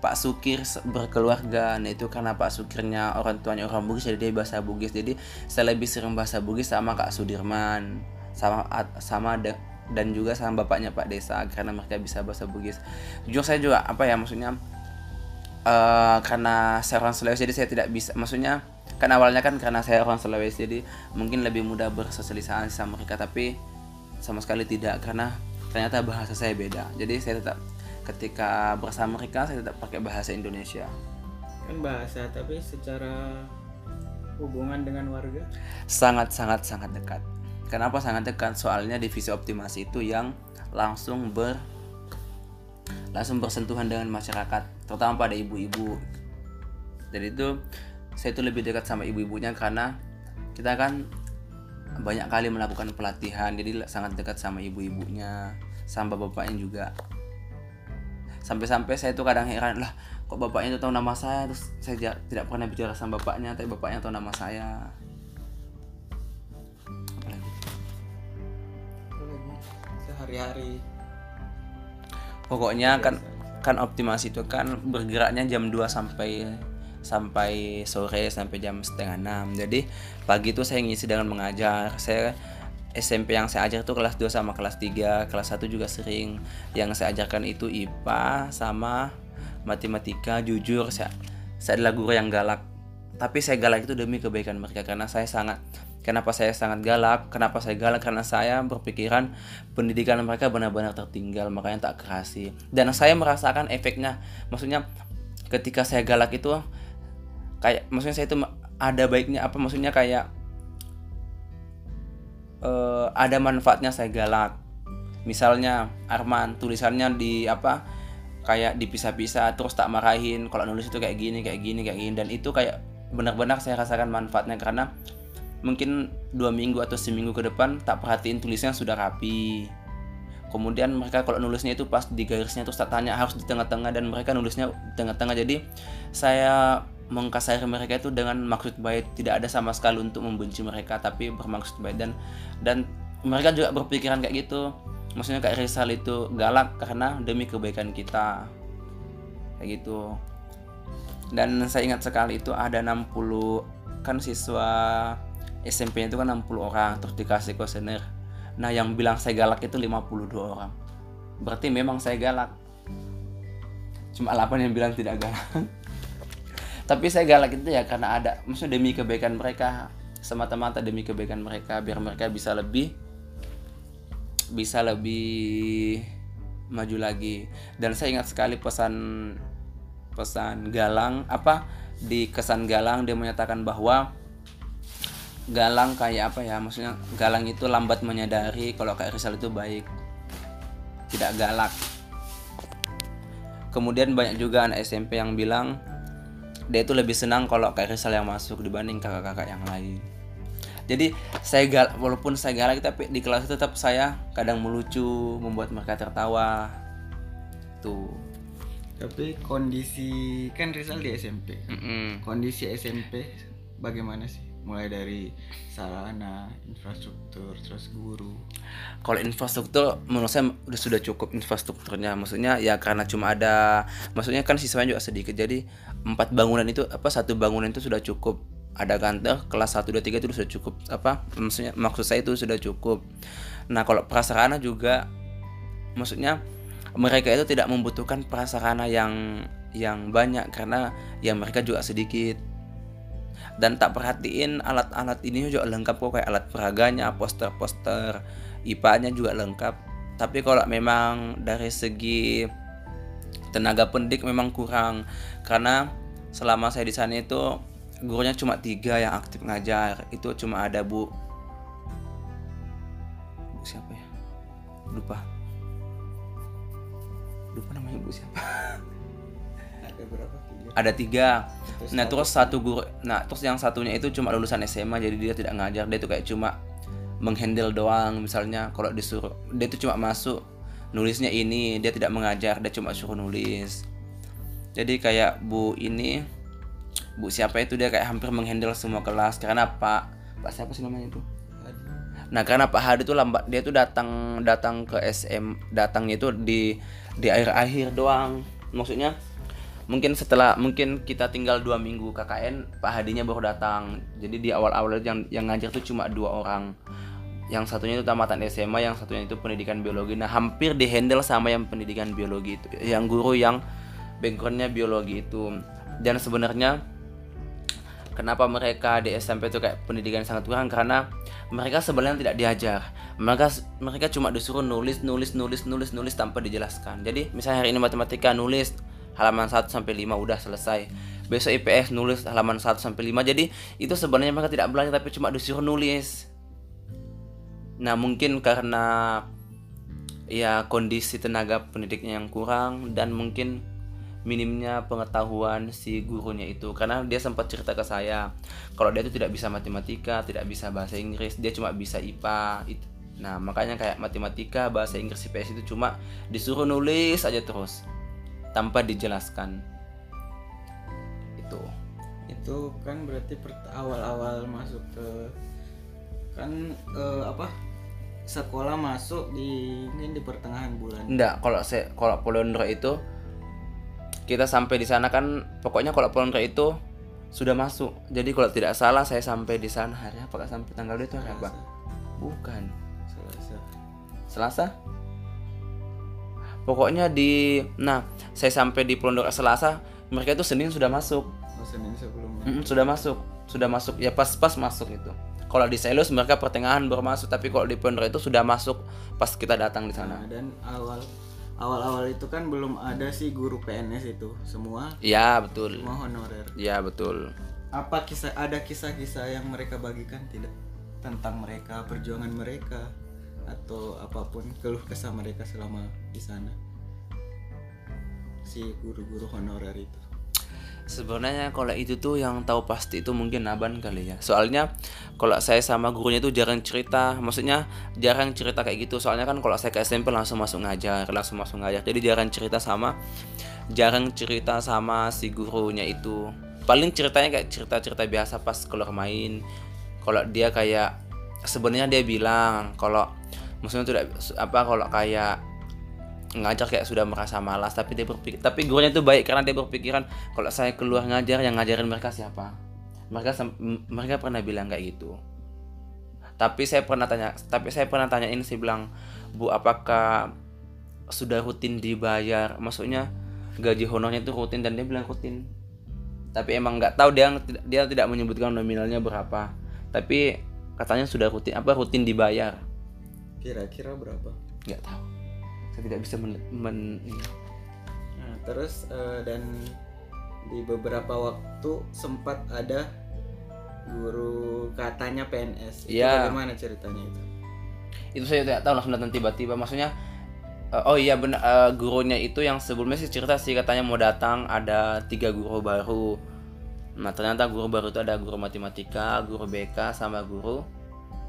Pak Sukir berkeluarga. Nah itu karena Pak Sukirnya orang tuanya orang Bugis jadi dia bahasa Bugis. Jadi saya lebih sering bahasa Bugis sama Kak Sudirman sama sama da- dan juga sama bapaknya Pak Desa karena mereka bisa bahasa Bugis. Jujur saya juga apa ya maksudnya eh karena saya orang Sulawesi jadi saya tidak bisa maksudnya kan awalnya kan karena saya orang Sulawesi jadi mungkin lebih mudah bersosialisasi sama mereka tapi sama sekali tidak karena ternyata bahasa saya beda. Jadi saya tetap ketika bersama mereka saya tetap pakai bahasa Indonesia. Kan bahasa tapi secara hubungan dengan warga? Sangat sangat sangat dekat kenapa sangat dekat? Soalnya divisi optimasi itu yang langsung ber langsung bersentuhan dengan masyarakat terutama pada ibu-ibu. Jadi itu saya itu lebih dekat sama ibu-ibunya karena kita kan banyak kali melakukan pelatihan jadi sangat dekat sama ibu-ibunya sama bapaknya juga. Sampai-sampai saya itu kadang heran lah kok bapaknya itu tahu nama saya? Terus saya tidak pernah bicara sama bapaknya tapi bapaknya tahu nama saya sehari-hari pokoknya kan kan optimasi itu kan bergeraknya jam 2 sampai sampai sore sampai jam setengah enam. Jadi pagi itu saya ngisi dengan mengajar. Saya SMP yang saya ajar itu kelas 2 sama kelas 3 kelas 1 juga sering. Yang saya ajarkan itu IPA sama matematika jujur. Saya saya adalah guru yang galak. Tapi saya galak itu demi kebaikan mereka karena saya sangat kenapa saya sangat galak kenapa saya galak? Karena saya berpikiran pendidikan mereka benar-benar tertinggal makanya tak kerasi. Dan saya merasakan efeknya. Maksudnya ketika saya galak itu kayak maksudnya saya itu ada baiknya apa? Maksudnya kayak eh, ada manfaatnya saya galak. Misalnya Arman tulisannya di apa? Kayak dipisah-pisah terus tak marahin. Kalau nulis itu kayak gini kayak gini kayak gini. Dan itu kayak benar-benar saya rasakan manfaatnya. Karena mungkin dua minggu atau seminggu ke depan tak perhatiin tulisnya sudah rapi. Kemudian mereka kalau nulisnya itu pas di garisnya terus tak tanya harus di tengah-tengah dan mereka nulisnya di tengah-tengah. Jadi saya mengkasari mereka itu dengan maksud baik. Tidak ada sama sekali untuk membenci mereka tapi bermaksud baik. Dan dan mereka juga berpikiran kayak gitu. Maksudnya kayak Rizal itu galak karena demi kebaikan kita. Kayak gitu. Dan saya ingat sekali itu ada 60 kan siswa SMP-nya itu kan 60 orang terus dikasih kuesioner. Nah yang bilang saya galak itu 52 orang. Berarti memang saya galak. Cuma 8 yang bilang tidak galak. Tapi saya galak itu ya karena ada maksudnya demi kebaikan mereka semata-mata demi kebaikan mereka biar mereka bisa lebih bisa lebih maju lagi. Dan saya ingat sekali pesan pesan Galang apa di kesan Galang dia menyatakan bahwa Galang kayak apa ya maksudnya Galang itu lambat menyadari kalau Kak Rizal itu baik tidak galak kemudian banyak juga anak SMP yang bilang dia itu lebih senang kalau Kak Rizal yang masuk dibanding kakak-kakak yang lain jadi saya gal walaupun saya galak tapi di kelas itu tetap saya kadang melucu membuat mereka tertawa tuh Tapi kondisi kan Rizal di SMP. Mm-mm. Kondisi SMP bagaimana sih? Mulai dari sarana, infrastruktur, terus guru. kalau infrastruktur menurut saya udah sudah cukup infrastrukturnya. Maksudnya ya karena cuma ada maksudnya kan siswanya juga sedikit. Jadi empat bangunan itu apa satu bangunan itu sudah cukup. Ada kantor kelas 1 2 3 itu sudah cukup apa maksudnya maksud saya itu sudah cukup. Nah kalau prasarana juga maksudnya mereka itu tidak membutuhkan prasarana yang yang banyak. Karena ya mereka juga sedikit dan tak perhatiin alat-alat ini juga lengkap kok kayak alat peraganya, poster-poster IPA-nya juga lengkap. Tapi kalau memang dari segi tenaga pendidik memang kurang. Karena selama saya di sana itu gurunya cuma tiga yang aktif ngajar. Itu cuma ada bu. Bu siapa ya? Lupa. Lupa namanya bu siapa? Ada berapa? Tiga? ada tiga Terus nah terus satu guru nah terus yang satunya itu cuma lulusan SMA jadi dia tidak ngajar. Dia itu kayak cuma menghandle doang misalnya kalau disuruh dia itu cuma masuk nulisnya ini dia tidak mengajar dia cuma suruh nulis. Jadi kayak bu ini bu siapa itu dia kayak hampir menghandle semua kelas. Karena pak pak siapa sih namanya itu? Nah karena Pak Hadi itu lambat dia tuh datang datang ke SM datangnya itu di di akhir-akhir doang. Maksudnya mungkin setelah mungkin kita tinggal dua minggu KKN Pak Hadinya baru datang. Jadi di awal-awal yang yang ngajar tuh cuma dua orang. Yang satunya itu tamatan SMA, yang satunya itu pendidikan biologi. Nah hampir dihandle sama yang pendidikan biologi itu, yang guru yang backgroundnya biologi itu. Dan sebenarnya kenapa mereka di SMP itu kayak pendidikan sangat kurang karena mereka sebenarnya tidak diajar mereka mereka cuma disuruh nulis nulis nulis nulis nulis tanpa dijelaskan jadi misalnya hari ini matematika nulis halaman 1 sampai 5 udah selesai. Besok IPS nulis halaman 1 sampai 5 jadi itu sebenarnya mereka tidak belajar tapi cuma disuruh nulis. Nah mungkin karena ya kondisi tenaga pendidiknya yang kurang dan mungkin minimnya pengetahuan si gurunya itu. Karena dia sempat cerita ke saya kalau dia itu tidak bisa matematika tidak bisa bahasa Inggris dia cuma bisa IPA It- nah makanya kayak matematika bahasa Inggris IPS itu cuma disuruh nulis aja terus tanpa dijelaskan. Itu. Itu kan berarti awal-awal masuk ke kan eh, apa? Sekolah masuk di ini di pertengahan bulan. enggak kalau saya kalau Polondra itu kita sampai di sana kan pokoknya kalau Polondra itu sudah masuk. Jadi kalau tidak salah saya sampai di sana. Hari apa sampai tanggal itu hari apa? Bukan. Selasa. Selasa pokoknya di nah saya sampai di Pondok Selasa mereka itu Senin sudah masuk. Oh, Senin sebelumnya. Mm, sudah masuk sudah masuk. Ya pas-pas masuk itu. Kalau di Selus mereka pertengahan baru masuk tapi kalau di Pondok itu sudah masuk pas kita datang di sana. Nah, dan awal awal-awal itu kan belum ada sih guru PNS itu semua iya betul. semua honorer. iya betul. Apa kisah ada kisah-kisah yang mereka bagikan tidak tentang mereka perjuangan mereka atau apa pun keluh kesah mereka selama di sana si guru-guru honorer itu. Sebenarnya kalau itu tuh yang tahu pasti itu mungkin Naban kali ya. Soalnya kalau saya sama gurunya tuh jarang cerita, maksudnya jarang cerita kayak gitu. Soalnya kan kalau saya ke SMP langsung masuk ngajar, langsung masuk ngajar. Jadi jarang cerita sama jarang cerita sama si gurunya itu. Paling ceritanya kayak cerita-cerita biasa pas keluar main. Kalau dia kayak sebenarnya dia bilang kalau maksudnya tidak apa kalau kayak ngajar kayak sudah merasa malas tapi dia berpikir tapi gurunya itu baik karena dia berpikiran kalau saya keluar ngajar yang ngajarin mereka siapa? Mereka mereka pernah bilang kayak gitu. Tapi saya pernah tanya tapi saya pernah tanyain sih bilang bu apakah sudah rutin dibayar? Maksudnya gaji honornya itu rutin dan dia bilang rutin. Tapi emang nggak tahu dia dia tidak menyebutkan nominalnya berapa. Tapi katanya sudah rutin apa rutin dibayar kira-kira berapa nggak tahu saya tidak bisa men, men- Nah, terus eh, dan di beberapa waktu sempat ada guru katanya PNS. Itu Iya. bagaimana ceritanya itu? itu saya tidak tahu langsung datang tiba-tiba maksudnya eh, oh iya benar eh, gurunya itu yang sebelumnya sih cerita sih katanya mau datang ada tiga guru baru nah ternyata guru baru itu ada guru matematika guru BK sama guru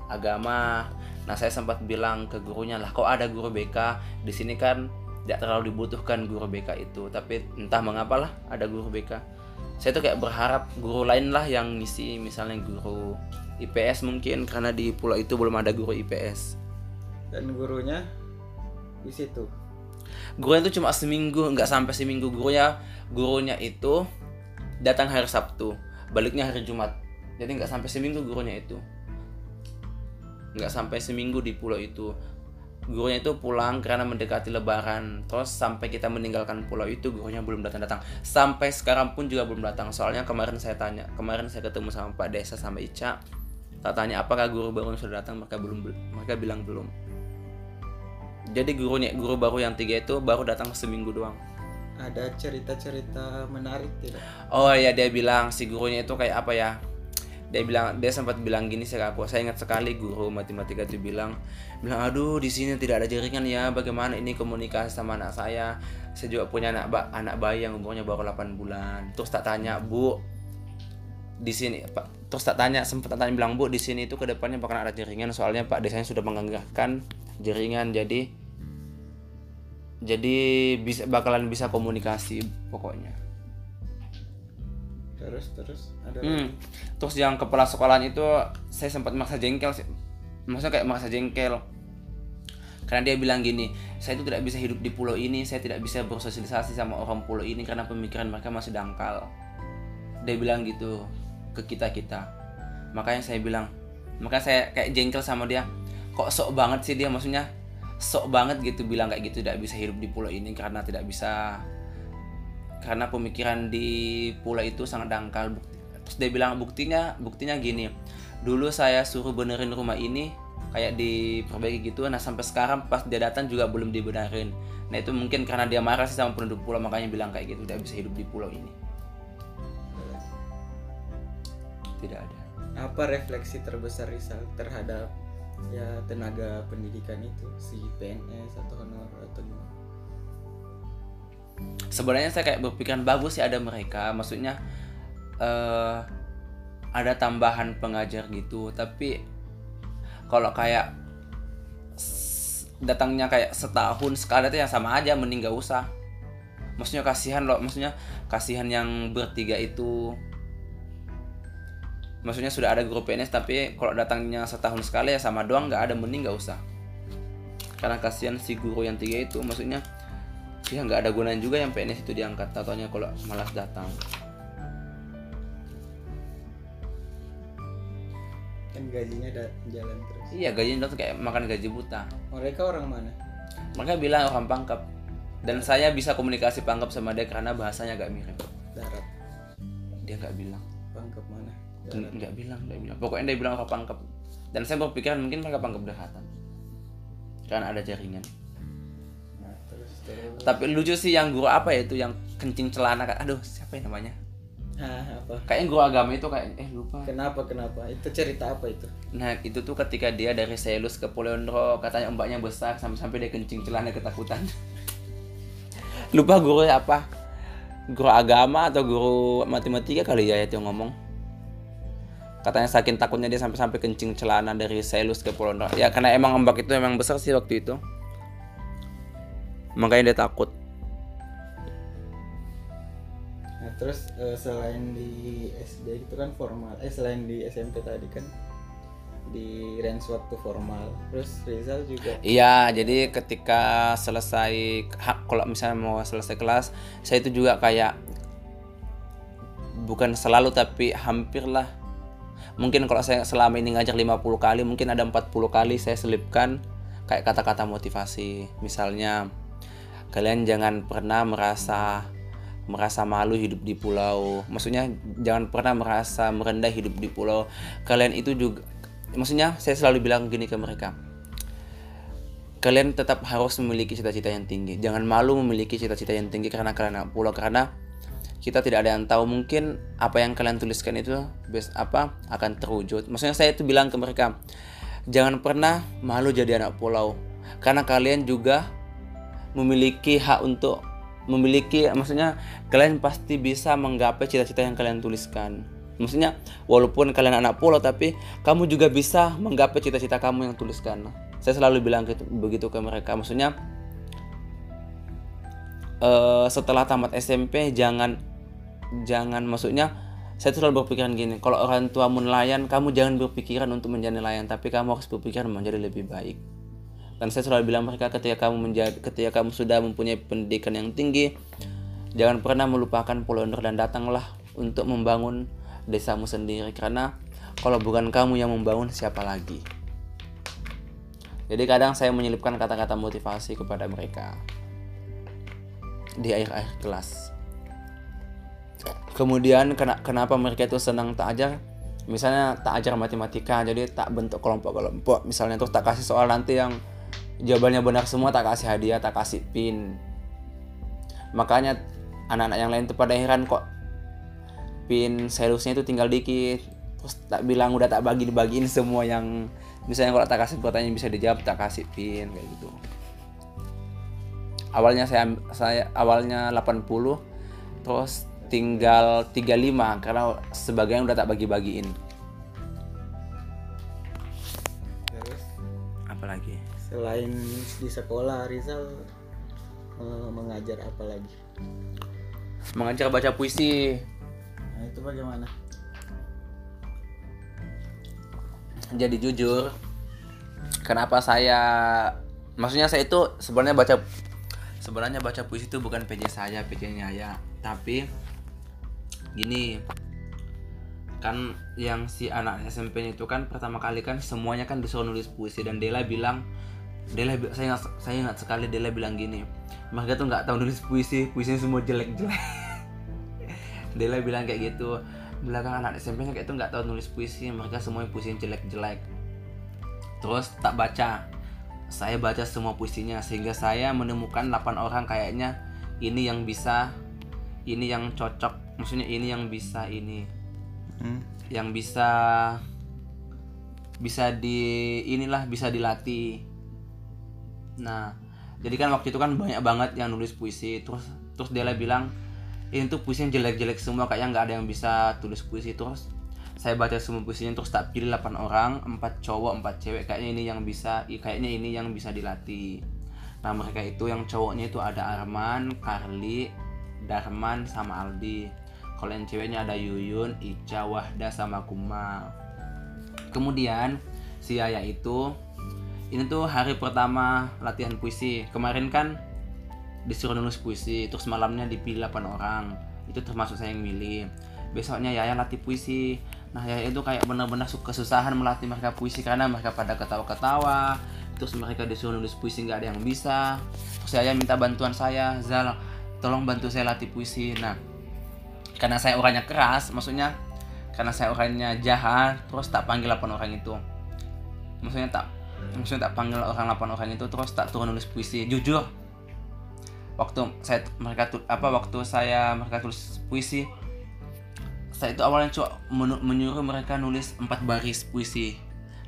agama. Nah saya sempat bilang ke gurunya lah kok ada guru BK di sini kan tidak terlalu dibutuhkan guru BK itu tapi entah mengapa lah ada guru BK saya tuh kayak berharap guru lain lah yang ngisi misalnya guru IPS mungkin karena di pulau itu belum ada guru IPS Dan gurunya di situ. gurunya itu cuma seminggu nggak sampai seminggu. Gurunya gurunya itu datang hari Sabtu baliknya hari Jumat. Jadi nggak sampai seminggu gurunya itu. Nggak sampai seminggu di pulau itu. Gurunya itu pulang karena mendekati lebaran. Terus sampai kita meninggalkan pulau itu gurunya belum datang datang. Sampai sekarang pun juga belum datang. Soalnya kemarin saya tanya kemarin saya ketemu sama Pak Desa sama Ica. Tak tanya apakah guru baru sudah datang? Mereka belum mereka bilang belum. Jadi gurunya guru baru yang tiga itu baru datang seminggu doang Ada cerita-cerita menarik tidak? oh ya dia bilang si gurunya itu kayak apa ya? Dia bilang dia sempat bilang gini ke aku saya ingat sekali guru matematika itu bilang bilang aduh di sini tidak ada jaringan ya bagaimana ini komunikasi sama anak saya? Saya juga punya anak ba anak bayi yang umurnya baru 8 bulan. Terus tak tanya bu di sini pak terus tak tanya sempat tanya bilang bu di sini itu ke depannya bakal ada jaringan soalnya pak desanya sudah menganggarkan jaringan jadi jadi bisa bakalan bisa komunikasi pokoknya Terus terus ada Hmm. Terus yang kepala sekolahan itu saya sempat maksa jengkel sih. Maksudnya kayak maksa jengkel. Karena dia bilang gini, saya itu tidak bisa hidup di pulau ini, saya tidak bisa bersosialisasi sama orang pulau ini karena pemikiran mereka masih dangkal. Dia bilang gitu ke kita-kita. Makanya saya bilang, makanya saya kayak jengkel sama dia. Kok sok banget sih dia maksudnya? Sok banget gitu bilang kayak gitu tidak bisa hidup di pulau ini karena tidak bisa karena pemikiran di pulau itu sangat dangkal. Terus dia bilang buktinya buktinya gini dulu saya suruh benerin rumah ini kayak diperbaiki gitu nah sampai sekarang pas dia datang juga belum dibenerin. Nah itu mungkin karena dia marah sih sama penduduk pulau makanya bilang kayak gitu tidak bisa hidup di pulau ini. Tidak ada. Apa refleksi terbesar Rizal terhadap ya tenaga pendidikan itu si PNS atau honor atau gimana? sebenarnya saya kayak berpikiran bagus sih ada mereka maksudnya eh ada tambahan pengajar gitu. Tapi kalau kayak datangnya kayak setahun sekali itu ya sama aja mending gak usah. Maksudnya kasihan loh maksudnya kasihan yang bertiga itu maksudnya sudah ada guru PNS tapi kalau datangnya setahun sekali ya sama doang nggak ada mending nggak usah. Karena kasihan si guru yang tiga itu maksudnya ya nggak ada gunanya juga yang PNS itu diangkat tatonya kalau malas datang. Kan gajinya da- jalan terus. Iya gajinya tuh kayak makan gaji buta. Mereka orang mana? Mereka bilang orang pangkep. Dan saya bisa komunikasi pangkep sama dia karena bahasanya agak mirip. Darat. Dia nggak bilang. Pangkep mana nggak bilang nggak bilang. Pokoknya dia bilang orang pangkep. Dan saya berpikiran mungkin mereka pangkep daratan karena ada jaringan. Nah, terus terus. Tapi lucu sih yang guru apa ya itu yang kencing celana aduh siapa yang namanya? Ah apa? Kayaknya guru agama itu kayak eh lupa. Kenapa kenapa? Itu cerita apa itu? Nah itu tuh ketika dia dari Selus ke Polondro katanya ombaknya besar sampai-sampai dia kencing celana ketakutan. Lupa guru apa? Guru agama atau guru matematika kali ya itu yang ngomong. Katanya saking takutnya dia sampai-sampai kencing celana dari Selus ke Polondro. Ya karena emang ombak itu emang besar sih waktu itu. Makanya dia takut. nah terus eh, selain di SD itu kan formal eh selain di SMP tadi kan di range waktu formal terus Rizal juga Iya, jadi ketika selesai ha- kalau misalnya mau selesai kelas, saya itu juga kayak bukan selalu tapi hampir lah mungkin kalau saya selama ini ngajar 50 kali mungkin ada 40 kali saya selipkan kayak kata-kata motivasi. Misalnya kalian jangan pernah merasa merasa malu hidup di pulau. Maksudnya jangan pernah merasa merendah hidup di pulau. Kalian itu juga maksudnya saya selalu bilang gini ke mereka kalian tetap harus memiliki cita-cita yang tinggi. Jangan malu memiliki cita-cita yang tinggi karena kalian pulau karena kita tidak ada yang tahu mungkin apa yang kalian tuliskan itu best apa akan terwujud. Maksudnya saya itu bilang ke mereka jangan pernah malu jadi anak pulau karena kalian juga memiliki hak untuk memiliki maksudnya kalian pasti bisa menggapai cita-cita yang kalian tuliskan. Maksudnya walaupun kalian anak pulau tapi kamu juga bisa menggapai cita-cita kamu yang tuliskan. Saya selalu bilang gitu, begitu ke mereka. Maksudnya uh, setelah tamat SMP jangan jangan maksudnya saya tuh selalu berpikiran gini kalau orang tuamu nelayan kamu jangan berpikiran untuk menjadi nelayan tapi kamu harus berpikiran menjadi lebih baik dan saya selalu bilang mereka ketika kamu menjadi ketika kamu sudah mempunyai pendidikan yang tinggi jangan pernah melupakan Pulau Nur dan datanglah untuk membangun desamu sendiri karena kalau bukan kamu yang membangun siapa lagi jadi kadang saya menyelipkan kata-kata motivasi kepada mereka di akhir-akhir kelas. Kemudian kenapa mereka itu senang tak ajar? Misalnya tak ajar matematika, jadi tak bentuk kelompok-kelompok. Misalnya terus tak kasih soal nanti yang jawabannya benar semua tak kasih hadiah, tak kasih pin. Makanya anak-anak yang lain tuh pada heran kok pin selusnya itu tinggal dikit. Terus tak bilang udah tak bagi dibagiin semua yang misalnya kalau tak kasih pertanyaan bisa dijawab tak kasih pin kayak gitu awalnya saya saya awalnya 80 terus tinggal 35 karena sebagian udah tak bagi-bagiin. Terus? Apalagi selain di sekolah Rizal eh, mengajar apa lagi? Mengajar baca puisi. Nah itu bagaimana? Jadi jujur kenapa saya maksudnya saya itu sebenarnya baca sebenarnya baca puisi itu bukan PJ saya PJ-nya ya tapi gini kan yang si anak SMP itu kan pertama kali kan semuanya kan disuruh nulis puisi dan Dela bilang Dela saya ingat, saya ingat sekali Dela bilang gini mereka tuh nggak tahu nulis puisi puisinya semua jelek jelek Dela bilang kayak gitu belakang anak SMP kayak itu nggak tahu nulis puisi mereka semuanya puisi yang jelek-jelek. Terus tak baca saya baca semua puisinya sehingga saya menemukan 8 orang kayaknya ini yang bisa ini yang cocok maksudnya ini yang bisa ini. Hmm. yang bisa bisa di inilah bisa dilatih. Nah jadi kan waktu itu kan banyak banget yang nulis puisi. Terus terus dia bilang ini tuh puisi yang jelek-jelek semua kayaknya nggak ada yang bisa tulis puisi. Terus saya baca semua puisinya terus tak pilih 8 orang empat cowok empat cewek. Kayaknya ini yang bisa kayaknya ini yang bisa dilatih. Nah mereka itu yang cowoknya itu ada Arman, Carly, Darman sama Aldi kalau yang ceweknya ada Yuyun, Ica, Wahda sama Kuma kemudian si Ayah itu ini tuh hari pertama latihan puisi. Kemarin kan disuruh nulis puisi terus malamnya dipilih 8 orang. Itu termasuk saya yang milih. Besoknya Yaya latih puisi. Nah Yaya itu kayak benar-benar kesusahan melatih mereka puisi karena mereka pada ketawa-ketawa terus mereka disuruh nulis puisi nggak ada yang bisa. Terus Yaya minta bantuan saya Zal tolong bantu saya latih puisi. Nah karena saya orangnya keras maksudnya karena saya orangnya jahat terus tak panggil 8 orang itu. Maksudnya tak maksudnya tak panggil orang 8 orang itu terus tak turun nulis puisi. Jujur waktu saya mereka apa waktu saya mereka tulis puisi saya itu awalnya cuma menyuruh mereka nulis empat baris puisi.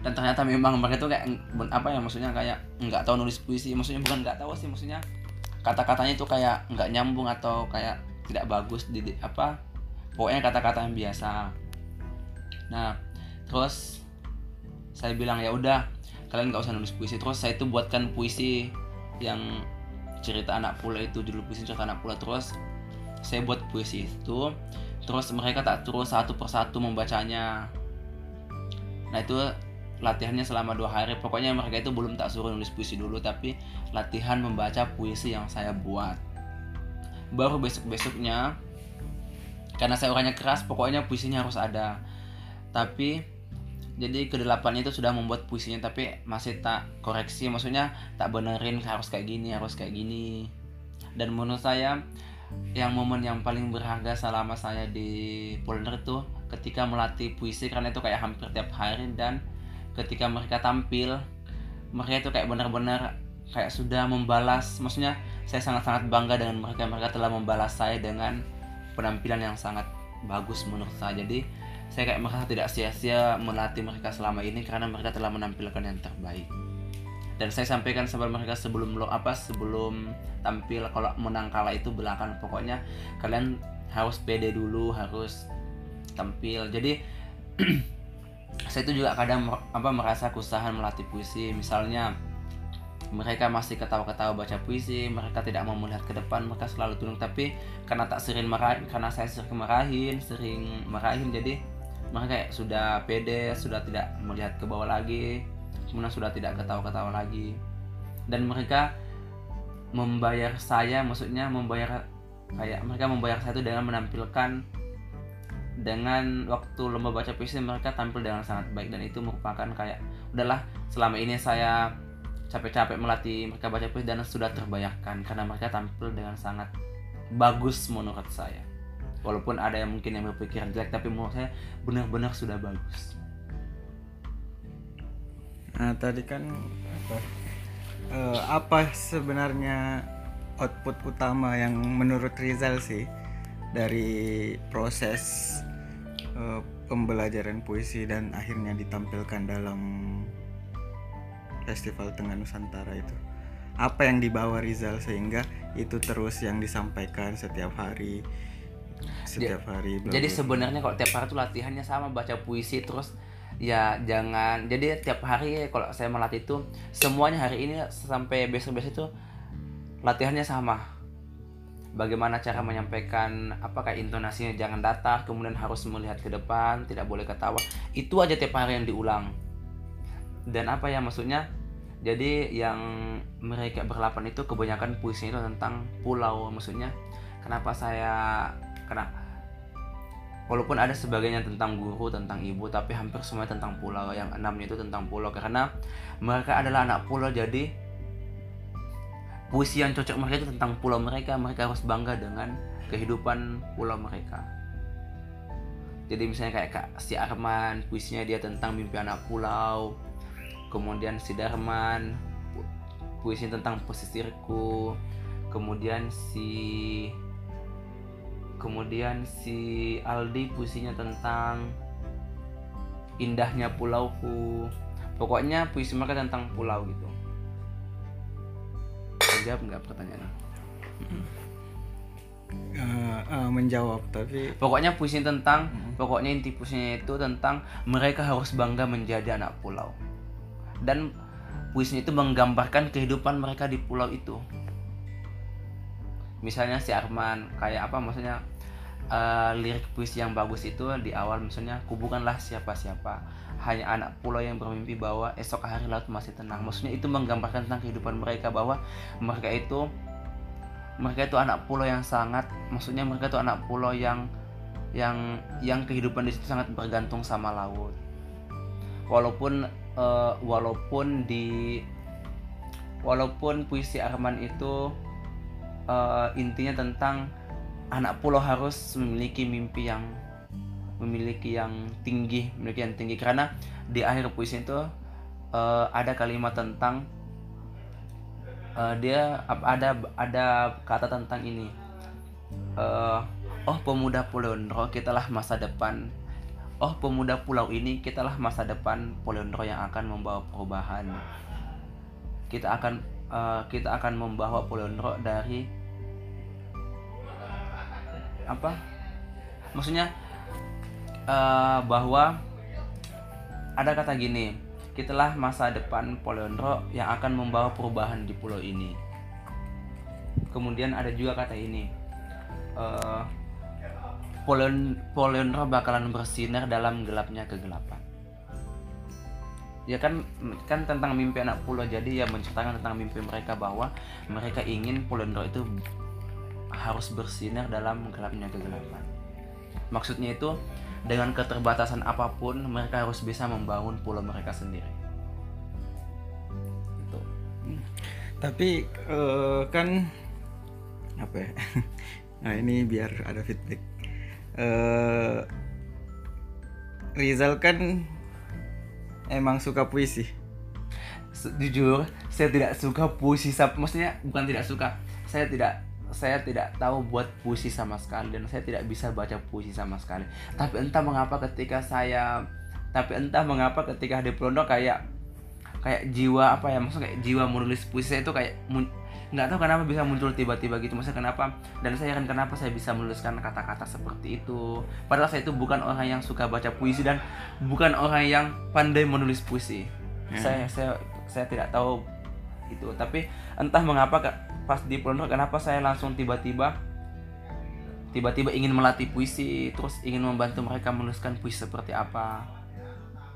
Dan ternyata memang mereka tuh kayak apa ya maksudnya kayak nggak tahu nulis puisi. Maksudnya bukan nggak tahu sih maksudnya kata-katanya itu kayak nggak nyambung atau kayak tidak bagus di apa pokoknya kata-kata yang biasa. Nah terus saya bilang ya udah kalian nggak usah nulis puisi. Terus saya itu buatkan puisi yang cerita anak pula itu judul puisi cerita anak pula. Terus saya buat puisi itu terus mereka tak terus satu persatu membacanya. Nah itu latihannya selama dua hari. Pokoknya mereka itu belum tak suruh nulis puisi dulu tapi latihan membaca puisi yang saya buat baru besok besoknya karena saya orangnya keras pokoknya puisinya harus ada. Tapi jadi kedelapan itu sudah membuat puisinya tapi masih tak koreksi maksudnya tak benerin harus kayak gini harus kayak gini. Dan menurut saya yang momen yang paling berharga selama saya di Polner itu ketika melatih puisi karena itu kayak hampir tiap hari dan ketika mereka tampil mereka itu kayak benar-benar kayak sudah membalas maksudnya saya sangat-sangat bangga dengan mereka. Mereka telah membalas saya dengan penampilan yang sangat bagus menurut saya. Jadi saya kayak merasa tidak sia-sia melatih mereka selama ini karena mereka telah menampilkan yang terbaik. Dan saya sampaikan sama mereka sebelum lo apa sebelum tampil kalau menang kalah itu belakang. Pokoknya kalian harus pede dulu harus tampil. Jadi saya itu juga kadang apa merasa kesusahan melatih puisi. Misalnya mereka masih ketawa-ketawa baca puisi mereka tidak mau melihat ke depan mereka selalu tunduk. Tapi karena tak sering marahin karena saya sering marahin sering marahin jadi mereka sudah pede sudah tidak melihat ke bawah lagi kemudian sudah tidak ketawa-ketawa lagi. Dan mereka membayar saya maksudnya membayar kayak mereka membayar saya itu dengan menampilkan dengan waktu lomba baca puisi mereka tampil dengan sangat baik. Dan itu merupakan kayak udahlah selama ini saya capek-capek melatih mereka baca puisi dan sudah terbayarkan karena mereka tampil dengan sangat bagus menurut saya. Walaupun ada yang mungkin yang berpikiran jelek tapi menurut saya benar-benar sudah bagus. Nah tadi kan apa uh, apa sebenarnya output utama yang menurut Rizal sih dari proses uh, pembelajaran puisi dan akhirnya ditampilkan dalam Festival Tengah Nusantara itu. Apa yang dibawa Rizal sehingga itu terus yang disampaikan setiap hari? Setiap hari jadi sebenarnya kalau tiap hari tuh latihannya sama baca puisi terus ya jangan jadi tiap hari kalau saya melatih itu semuanya hari ini sampai besok-besok itu latihannya sama. Bagaimana cara menyampaikan apa kayak intonasinya jangan datar kemudian harus melihat ke depan tidak boleh ketawa. Itu aja tiap hari yang diulang. Dan apa ya maksudnya jadi yang mereka berlapan itu kebanyakan puisinya itu tentang pulau maksudnya kenapa saya kena walaupun ada sebagainya tentang guru tentang ibu tapi hampir semua tentang pulau. Yang enamnya itu tentang pulau karena mereka adalah anak pulau jadi puisi yang cocok mereka itu tentang pulau mereka. Mereka harus bangga dengan kehidupan pulau mereka. Jadi misalnya kayak Kak si Arman puisinya dia tentang mimpi anak pulau kemudian si Darman puisi tentang pesisirku. Kemudian si kemudian si Aldi puisinya tentang indahnya pulauku. Pokoknya puisi mereka tentang pulau gitu. Jawab nggak pertanyaannya uh, uh, menjawab tapi pokoknya puisi tentang hmm. pokoknya inti puisinya itu tentang mereka harus bangga menjadi anak pulau dan puisinya itu menggambarkan kehidupan mereka di pulau itu. Misalnya si Arman kayak apa maksudnya uh, lirik puisi yang bagus itu di awal misalnya ku bukanlah siapa-siapa. Hanya anak pulau yang bermimpi bahwa esok hari laut masih tenang. Maksudnya itu menggambarkan tentang kehidupan mereka bahwa mereka itu mereka itu anak pulau yang sangat maksudnya mereka itu anak pulau yang yang yang kehidupan di situ sangat bergantung sama laut. Walaupun uh, walaupun di walaupun puisi Arman itu uh, intinya tentang anak pulau harus memiliki mimpi yang memiliki yang tinggi memiliki yang tinggi. Karena di akhir puisi itu uh, ada kalimat tentang uh, dia ada ada kata tentang ini. Uh, oh pemuda pulau Nro kitalah masa depan oh pemuda pulau ini kitalah masa depan Polendro yang akan membawa perubahan. Kita akan uh, kita akan membawa Polendro dari apa? Maksudnya uh, bahwa ada kata gini kitalah masa depan Polendro yang akan membawa perubahan di pulau ini. Kemudian ada juga kata ini uh, Polonro bakalan bersinar dalam gelapnya kegelapan. Ya kan kan tentang mimpi anak pulau jadi ya menceritakan tentang mimpi mereka bahwa mereka ingin Polonro itu harus bersinar dalam gelapnya kegelapan. Maksudnya itu dengan keterbatasan apa pun mereka harus bisa membangun pulau mereka sendiri itu tapi eh, kan apa ya nah ini biar ada feedback eh Rizal kan emang suka puisi. Jujur saya tidak suka puisi maksudnya bukan tidak suka. Saya tidak saya tidak tahu buat puisi sama sekali dan saya tidak bisa baca puisi sama sekali. Tapi entah mengapa ketika saya tapi entah mengapa ketika di pondok kayak kayak jiwa apa ya maksudnya kayak jiwa menulis puisi itu kayak nggak tahu kenapa bisa muncul tiba-tiba gitu. Maksudnya kenapa? Dan saya yakin kenapa saya bisa menuliskan kata-kata seperti itu. Padahal saya itu bukan orang yang suka baca puisi dan bukan orang yang pandai menulis puisi. Ya. saya saya saya tidak tahu itu. Tapi entah mengapa pas di pondok kenapa saya langsung tiba-tiba tiba-tiba ingin melatih puisi terus ingin membantu mereka menuliskan puisi seperti apa.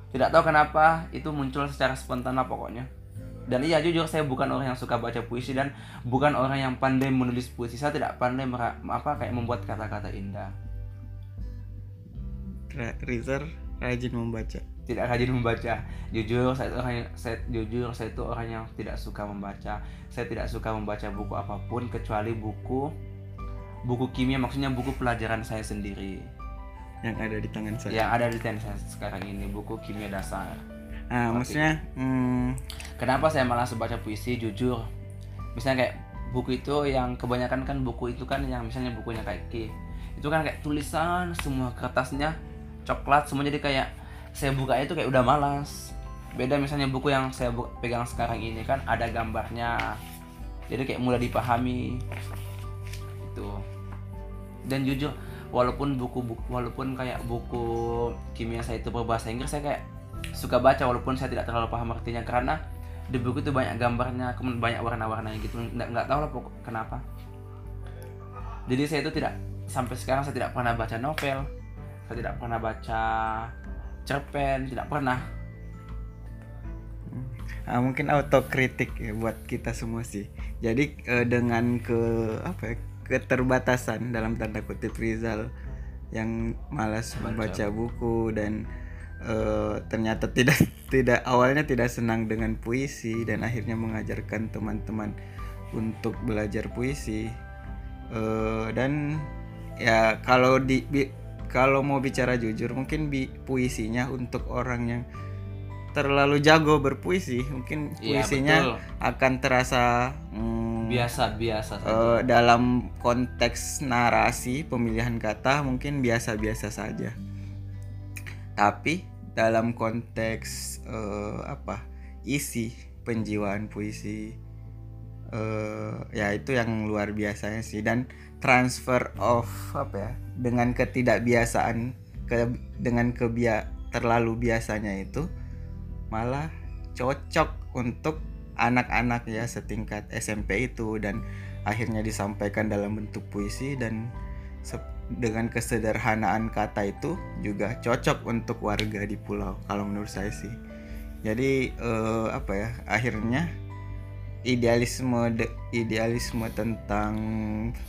Tidak tahu kenapa itu muncul secara spontan lah pokoknya dan iya jujur saya bukan orang yang suka baca puisi dan bukan orang yang pandai menulis puisi. Saya tidak pandai mera- apa kayak membuat kata-kata indah. Rizal rajin membaca. Tidak rajin membaca. Jujur saya itu orang yang, saya jujur saya itu orang yang tidak suka membaca. Saya tidak suka membaca buku apa pun kecuali buku buku kimia maksudnya buku pelajaran saya sendiri. Yang ada di tangan saya. Yang ada di tent saya sekarang ini buku kimia dasar nah maksudnya hmm, kenapa saya malah baca puisi jujur? Misalnya kayak buku itu yang kebanyakan kan buku itu kan yang misalnya bukunya kayak Ki. Itu kan kayak tulisan semua kertasnya coklat semua jadi kayak saya buka itu kayak udah malas. Beda misalnya buku yang saya pegang sekarang ini kan ada gambarnya. Jadi kayak mudah dipahami. Itu dan jujur walaupun buku, buku walaupun kayak buku kimia saya itu berbahasa Inggris saya kayak suka baca walaupun saya tidak terlalu paham artinya karena di buku itu banyak gambarnya kemudian banyak warna-warnanya gitu. Nggak nggak tahu lah pokok kenapa. Jadi saya itu tidak sampai sekarang saya tidak pernah baca novel saya tidak pernah baca cerpen tidak pernah. Ah, mungkin autokritik ya buat kita semua sih. Jadi eh, dengan ke apa ya, keterbatasan dalam tanda kutip Rizal yang malas Baca. membaca buku dan eh, ternyata tidak tidak awalnya tidak senang dengan puisi dan akhirnya mengajarkan teman-teman untuk belajar puisi Eh, dan ya kalau di bi- kalau mau bicara jujur mungkin bi, puisinya untuk orang yang terlalu jago berpuisi mungkin Iya, puisinya betul. akan terasa hmm, biasa biasa saja. eh, dalam konteks narasi pemilihan kata mungkin biasa-biasa saja tapi dalam konteks eh, apa isi penjiwaan puisi. Eh, ya itu yang luar biasanya sih. Dan transfer of apa ya dengan ketidakbiasaan ke dengan kebia terlalu biasanya itu malah cocok untuk anak-anak ya setingkat SMP itu. Dan akhirnya disampaikan dalam bentuk puisi dan dengan kesederhanaan kata itu juga cocok untuk warga di pulau kalau menurut saya sih. Jadi eh, apa ya akhirnya idealisme de- idealisme tentang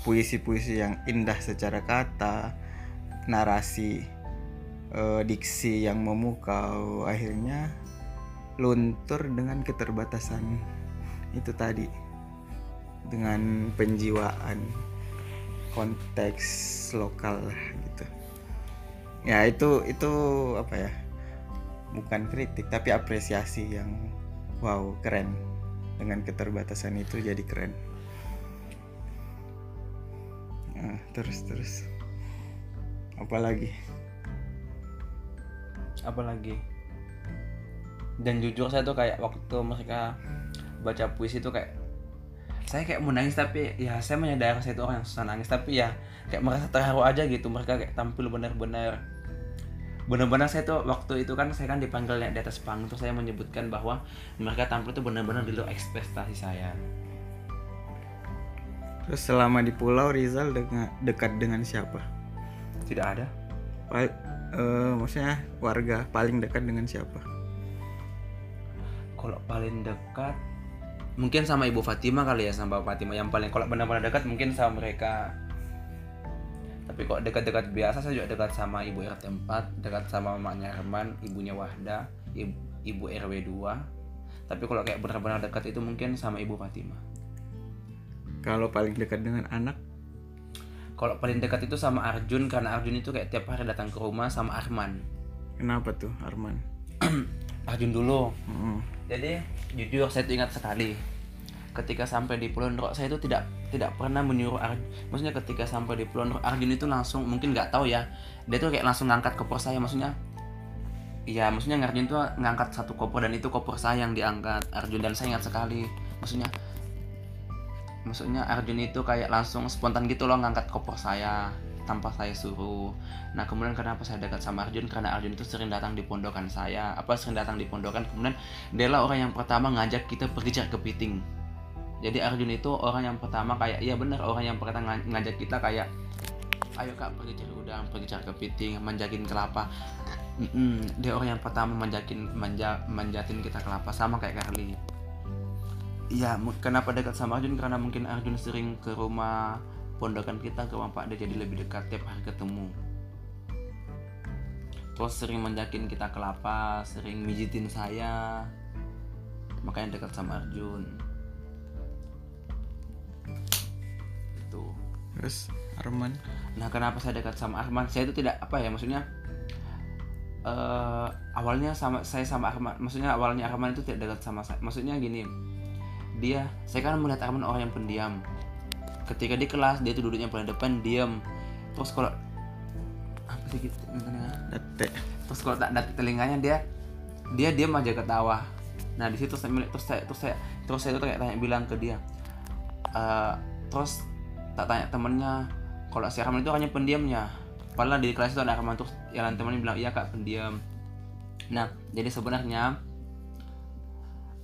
puisi-puisi yang indah secara kata narasi eh, diksi yang memukau akhirnya luntur dengan keterbatasan itu tadi dengan penjiwaan konteks lokal lah gitu. Ya itu itu apa ya bukan kritik tapi apresiasi yang wow keren. Dengan keterbatasan itu jadi keren. Nah, terus terus. Apalagi apalagi dan jujur saya tuh kayak waktu mereka baca puisi tuh kayak saya kayak mau nangis tapi ya saya menyadari saya itu orang yang susah nangis. Tapi ya kayak merasa terharu aja gitu. Mereka kayak tampil benar-benar. Benar-benar saya tuh waktu itu kan saya kan dipanggil di atas panggung terus saya menyebutkan bahwa mereka tampil tuh benar-benar di luar ekspektasi saya. Terus selama di pulau Rizal dengan dekat dengan siapa? Tidak ada. Pa- eh, maksudnya warga paling dekat dengan siapa? Kalau paling dekat mungkin sama ibu Fatima kali ya sama Bapak Fatima. Yang paling kalau benar-benar dekat mungkin sama mereka. Tapi kok dekat-dekat biasa saya juga dekat sama ibu RT 4 dekat sama mamanya Herman ibunya Wahda ibu, ibu RW 2 tapi kalau kayak benar-benar dekat itu mungkin sama ibu Fatimah Kalau paling dekat dengan anak, kalau paling dekat itu sama Arjun karena Arjun itu kayak tiap hari datang ke rumah sama Arman. Kenapa tuh Arman? Arjun dulu. Mm. Jadi jujur saya tuh ingat sekali ketika sampai di Pulau Nrok saya itu tidak tidak pernah menyuruh Arjun. Maksudnya ketika sampai di Pulau Nrok Arjun itu langsung mungkin nggak tahu ya dia tuh kayak langsung ngangkat koper saya maksudnya. Iya maksudnya Arjun tuh ngangkat satu koper dan itu koper saya yang diangkat Arjun dan saya ingat sekali maksudnya maksudnya Arjun itu kayak langsung spontan gitu loh ngangkat koper saya tanpa saya suruh. Nah kemudian kenapa saya dekat sama Arjun karena Arjun itu sering datang di pondokan saya apa sering datang di pondokan kemudian dia lah orang yang pertama ngajak kita pergi cari kepiting jadi Arjun itu orang yang pertama kayak iya bener orang yang pertama nga- ngajak kita kayak ayo kak pergi cari udang pergi cari kepiting manjakin kelapa Mm-mm, dia orang yang pertama manjakin manja manjatin kita kelapa sama kayak Carly Iya, kenapa dekat sama Arjun? Karena mungkin Arjun sering ke rumah pondokan kita ke Pak dia jadi lebih dekat tiap hari ketemu. Terus sering manjakin kita kelapa, sering mijitin saya, makanya dekat sama Arjun. Itu. Terus Arman, Nah, kenapa saya dekat sama Arman? Saya itu tidak apa ya, maksudnya eh awalnya sama saya sama Arman, maksudnya awalnya Arman itu tidak dekat sama saya. Maksudnya gini, dia, saya kan melihat Arman orang yang pendiam. Ketika di kelas dia itu duduknya paling depan diam. Terus kalau apa sih gitu? Date. Terus kalau tak ada telinganya dia dia diam aja ketawa. Nah di situ saya terus saya terus saya terus saya tuh kayak tanya bilang ke dia. Eh, terus tak tanya temennya kalau si Arman itu hanya pendiamnya. Padahal di kelas itu ada Arman terus yang lain temannya bilang iya kak pendiam. Nah jadi sebenarnya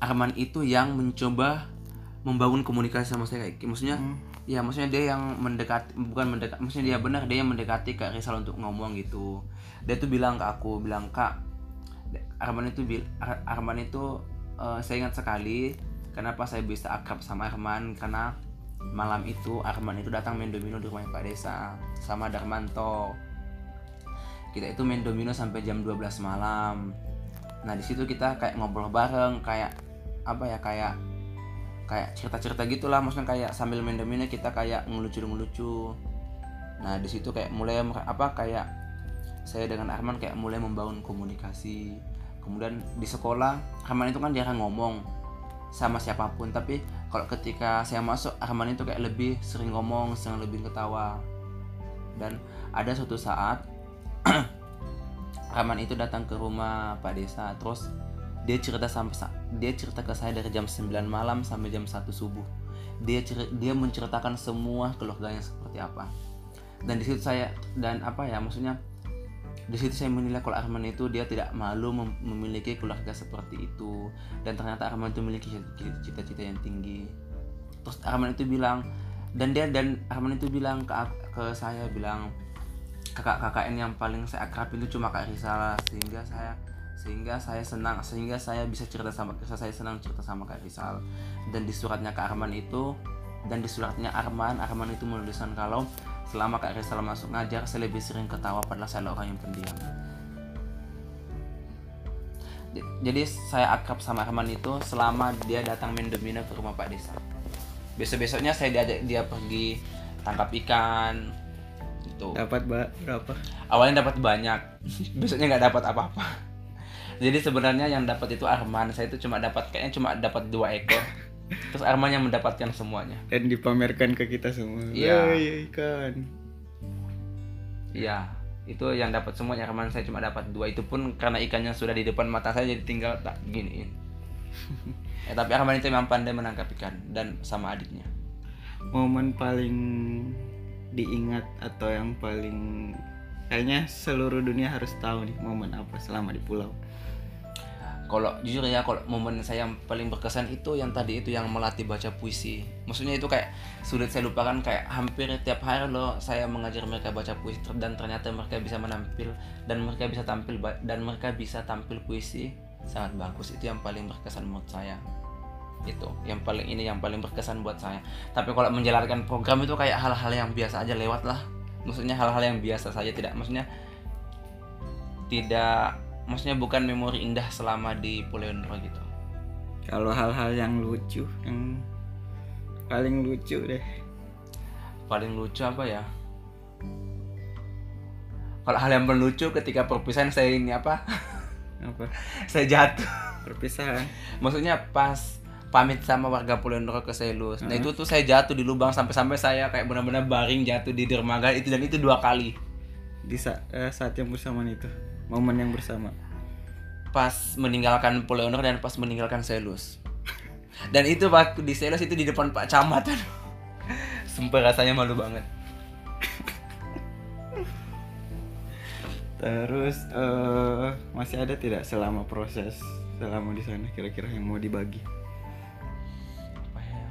Arman itu yang mencoba membangun komunikasi sama saya kayak maksudnya ya maksudnya dia yang mendekat bukan mendekat maksudnya dia benar dia yang mendekati Kak Rizal untuk ngomong gitu. Dia tuh bilang ke aku bilang kak Arman itu bil Ar- Arman itu eh, saya ingat sekali kenapa saya bisa akrab sama Arman karena malam itu Arman itu datang main domino di rumah Pak Desa sama Darmanto. Kita itu main domino sampai jam 12 malam. Nah di situ kita kayak ngobrol bareng kayak apa ya kayak kayak cerita-cerita gitulah maksudnya kayak sambil main domino kita kayak ngelucu-ngelucu. Nah di situ kayak mulai apa kayak saya dengan Arman kayak mulai membangun komunikasi. Kemudian di sekolah Arman itu kan jarang ngomong sama siapa pun tapi kalau ketika saya masuk Arman itu kayak lebih sering ngomong sering lebih ketawa. Dan ada suatu saat Arman itu datang ke rumah Pak Desa terus dia cerita sampai sa- dia cerita ke saya dari jam 9 malam sampai jam 1 subuh. Dia dia menceritakan semua keluarganya seperti apa. Dan di situ saya dan apa ya maksudnya di situ saya menilai kalau Arman itu dia tidak malu mem- memiliki keluarga seperti itu. Dan ternyata Arman itu memiliki cita-cita yang tinggi. Terus Arman itu bilang dan dia dan Arman itu bilang ke ke saya bilang kakak KKN yang paling saya akrab itu cuma Kak Rizal sehingga saya sehingga saya senang sehingga saya bisa cerita sama saya senang cerita sama Kak Rizal. Dan di suratnya Kak Arman itu dan di suratnya Arman Arman itu menuliskan kalau selama Kak Rizal masuk ngajar saya lebih sering ketawa padahal saya orang yang pendiam. Jadi saya akrab sama Arman itu selama dia datang main domino ke rumah Pak Desa. Besok besoknya saya diajak dia pergi tangkap ikan gitu. Dapat ba- berapa? awalnya dapat banyak besoknya nggak dapat apa-apa jadi sebenarnya yang dapat itu Arman saya itu cuma dapat kayaknya cuma dapat dua ekor terus Arman yang mendapatkan semuanya Dan dipamerkan ke kita semua. Iya. Ikan. iya itu yang dapat semuanya Arman saya cuma dapat dua itu pun karena ikannya sudah di depan mata saya jadi tinggal tak giniin ya, tapi Arman itu memang pandai menangkap ikan dan sama adiknya Momen paling diingat atau yang paling kayaknya seluruh dunia harus tahu nih momen apa selama di pulau. Kalau jujur ya kalau momen saya yang paling berkesan itu yang tadi itu yang melatih baca puisi. Maksudnya itu kayak sulit saya lupakan kayak hampir tiap hari loh saya mengajar mereka baca puisi dan ternyata mereka bisa menampil dan mereka bisa tampil dan mereka bisa tampil puisi sangat bagus. Itu yang paling berkesan menurut saya. Itu yang paling ini yang paling berkesan buat saya. Tapi kalau menjalankan program itu kayak hal-hal yang biasa aja lewat lah. Maksudnya hal-hal yang biasa saja tidak maksudnya tidak maksudnya bukan memori indah selama di Pulau gitu Kalau hal-hal yang lucu, yang paling lucu deh. paling lucu apa ya kalau hal yang lucu ketika perpisahan saya ini apa Apa? saya jatuh Perpisahan. maksudnya pas pamit sama warga Pulendro ke Selus. Nah itu tuh saya jatuh di lubang sampai-sampai saya kayak benar-benar baring jatuh di dermaga itu dan itu dua kali. Di sa- eh, saat yang bersamaan itu, momen yang bersama. Pas meninggalkan Pulendro dan pas meninggalkan Selus. Dan itu waktu di Selus itu di depan Pak Camat. Sumpah rasanya malu banget. Terus eh masih ada tidak selama proses selama di sana kira-kira yang mau dibagi? Ya?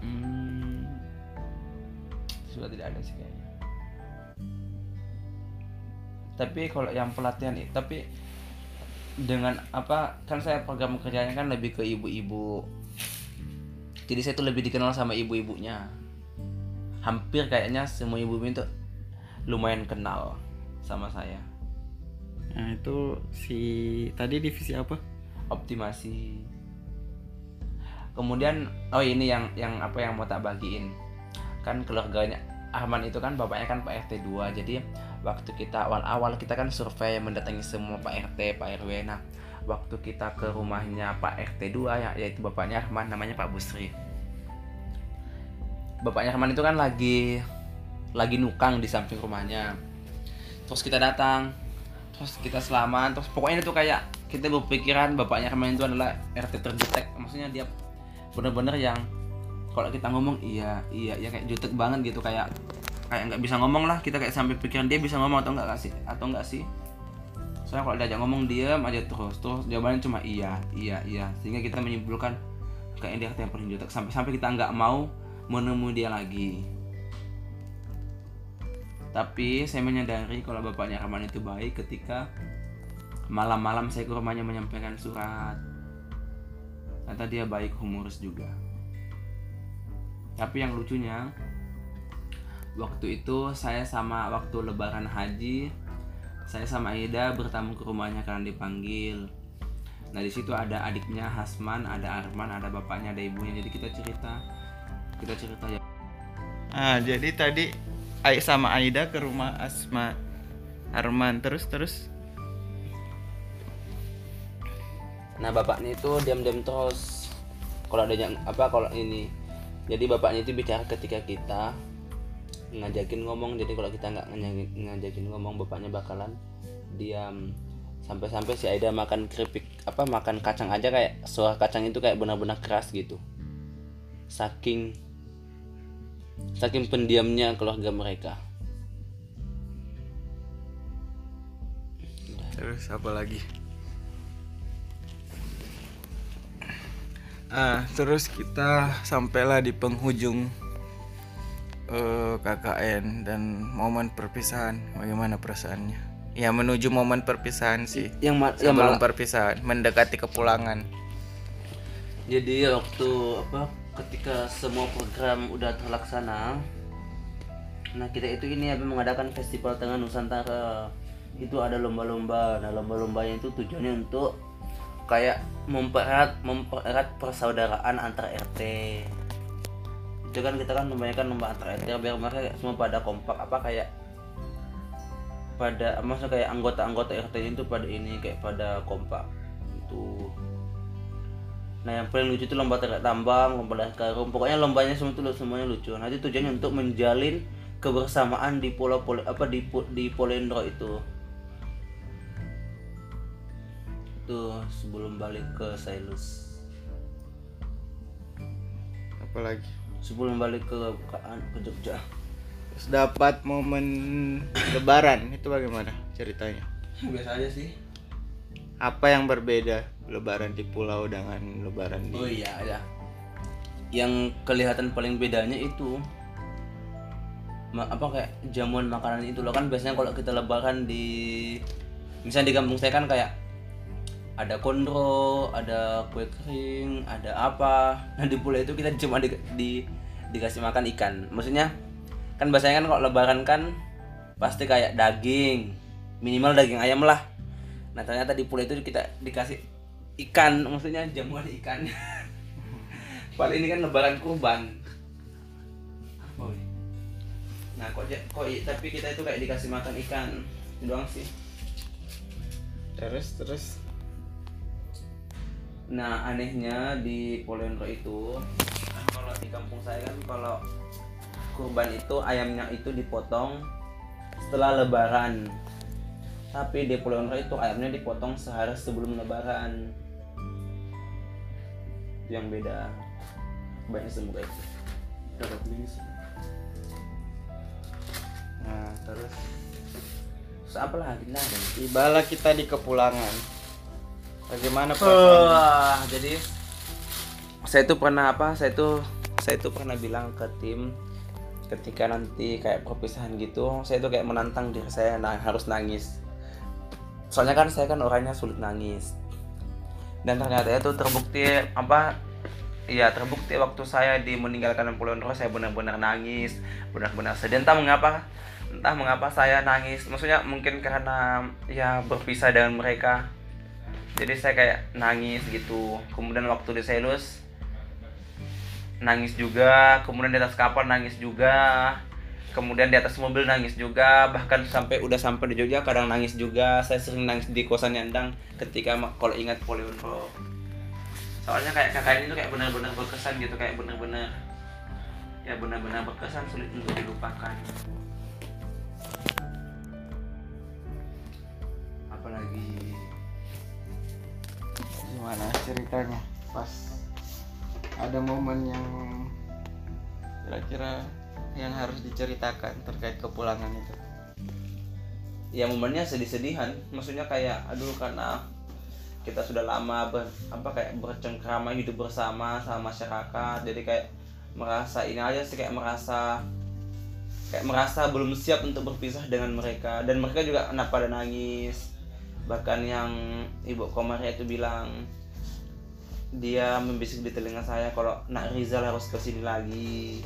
Hmm, sudah tidak ada sih kayaknya. Tapi kalau yang pelatihan itu, tapi dengan apa kan saya program kerjanya kan lebih ke ibu-ibu. Jadi saya tuh lebih dikenal sama ibu-ibunya. Hampir kayaknya semua ibu-ibu itu lumayan kenal sama saya. Nah itu si tadi divisi apa? optimasi kemudian oh ini yang yang apa yang mau tak bagiin kan keluarganya Ahman itu kan bapaknya kan Pak RT 2 jadi waktu kita awal-awal kita kan survei mendatangi semua Pak RT Pak RW nah waktu kita ke rumahnya Pak RT 2 ya yaitu bapaknya Ahman namanya Pak Busri. Bapaknya Ahman itu kan lagi lagi nukang di samping rumahnya. Terus kita datang terus kita selamat terus pokoknya itu kayak kita berpikiran bapaknya kemarin itu adalah RT terdetek maksudnya dia bener-bener yang kalau kita ngomong iya iya ya kayak jutek banget gitu kayak kayak nggak bisa ngomong lah kita kayak sampai pikiran dia bisa ngomong atau enggak sih atau enggak sih soalnya kalau diajak ngomong diam aja terus terus jawabannya cuma iya iya iya sehingga kita menyimpulkan kayak dia paling jutek sampai sampai kita nggak mau menemui dia lagi tapi saya menyadari kalau bapaknya Rahman itu baik ketika malam-malam saya ke rumahnya menyampaikan surat. Ternyata dia baik humoris juga. Tapi yang lucunya waktu itu saya sama waktu lebaran haji saya sama Aida bertamu ke rumahnya karena dipanggil. Nah di situ ada adiknya Hasman, ada Arman, ada bapaknya, ada ibunya. Jadi kita cerita, kita cerita ya. Ah jadi tadi Ai sama Aida ke rumah Asma Arman terus terus Nah bapaknya itu diam-diam terus kalau ada yang apa kalau ini jadi bapaknya itu bicara ketika kita ngajakin ngomong jadi kalau kita nggak ngajakin, ngomong bapaknya bakalan diam. Sampai-sampai si Aida makan keripik apa makan kacang aja kayak suara kacang itu kayak benar-benar keras gitu. Saking saking pendiamnya keluarga mereka. Terus apa lagi? Ah terus kita sampailah di penghujung eh, KKN dan momen perpisahan bagaimana perasaannya? Ya menuju momen perpisahan sih yang, ma- yang sebelum perpisahan mendekati kepulangan. Jadi waktu apa ketika semua program udah terlaksana, nah kita itu ini apa mengadakan festival tengah Nusantara. Itu ada lomba-lomba. Nah lomba-lombanya itu tujuannya untuk kayak mempererat mempererat persaudaraan antar RT. Itu kan kita kan membayangkan antar RT biar mereka semua pada kompak apa kayak pada maksudnya kayak anggota-anggota RT itu pada ini kayak pada kompak itu Nah yang paling lucu itu lomba tarik tambang, lomba karung, pokoknya lombanya semua itu semuanya lucu. Nanti tujuannya untuk menjalin kebersamaan di pulau pulau apa di di Polendro itu. Tuh sebelum balik ke Sailus. Apalagi? Sebelum balik ke ke, ke Jogja. Terus dapat momen lebaran itu bagaimana ceritanya? Biasa aja sih. Apa yang berbeda lebaran di pulau dengan lebaran di Oh iya ada. Yang kelihatan paling bedanya itu apa kayak jamuan makanan itu loh kan biasanya kalau kita lebaran di misalnya di kampung saya kan kayak ada kondro, ada kue kering, ada apa. Nah di pulau itu kita cuma di, di dikasih makan ikan. Maksudnya kan biasanya kan kalau lebaran kan pasti kayak daging minimal daging ayam lah. Nah ternyata di pulau itu kita dikasih ikan maksudnya jamuan ikan. Padahal ini kan lebaran kurban. Nah kok kok tapi kita itu kayak dikasih makan ikan. Doang sih. Terus terus Nah anehnya di Polendro itu kan kalau di kampung saya kan kalau kurban itu ayamnya itu dipotong setelah lebaran. Tapi di Polendro itu ayamnya dipotong sehari sebelum lebaran. Itu yang beda. Banyak semoga itu. Dapat. Nah terus terus apa lagi nah tibalah kita di kepulangan bagaimana perasaan Wah, jadi saya itu pernah apa? Saya itu saya itu pernah bilang ke tim ketika nanti kayak perpisahan gitu, saya itu kayak menantang diri saya nah, harus nangis. Soalnya kan saya kan orangnya sulit nangis. Dan ternyata itu terbukti apa? Iya terbukti waktu saya di meninggalkan Pulau saya benar-benar nangis, benar-benar sedih. Entah mengapa, entah mengapa saya nangis. Maksudnya mungkin karena ya berpisah dengan mereka jadi saya kayak nangis gitu. Kemudian waktu di selus nangis juga. Kemudian di atas kapal nangis juga. Kemudian di atas mobil nangis juga. Bahkan sampai udah sampai di Jogja kadang nangis juga. Saya sering nangis di kosan Yandang ketika kalau ingat Polionro soalnya kayak kakak ini tuh kayak benar-benar berkesan gitu kayak benar-benar ya benar-benar berkesan sulit untuk dilupakan. Apalagi gimana ceritanya pas ada momen yang kira-kira yang harus diceritakan terkait kepulangan itu? Ya momennya sedih-sedihan. Maksudnya kayak aduh karena kita sudah lama ber, apa kayak bercengkrama hidup bersama sama masyarakat. Jadi kayak merasa ini aja sih kayak merasa kayak merasa belum siap untuk berpisah dengan mereka. Dan mereka juga kenapa pada nangis bahkan yang ibu Komaria itu bilang dia membisik di telinga saya kalau nak Rizal harus ke sini lagi.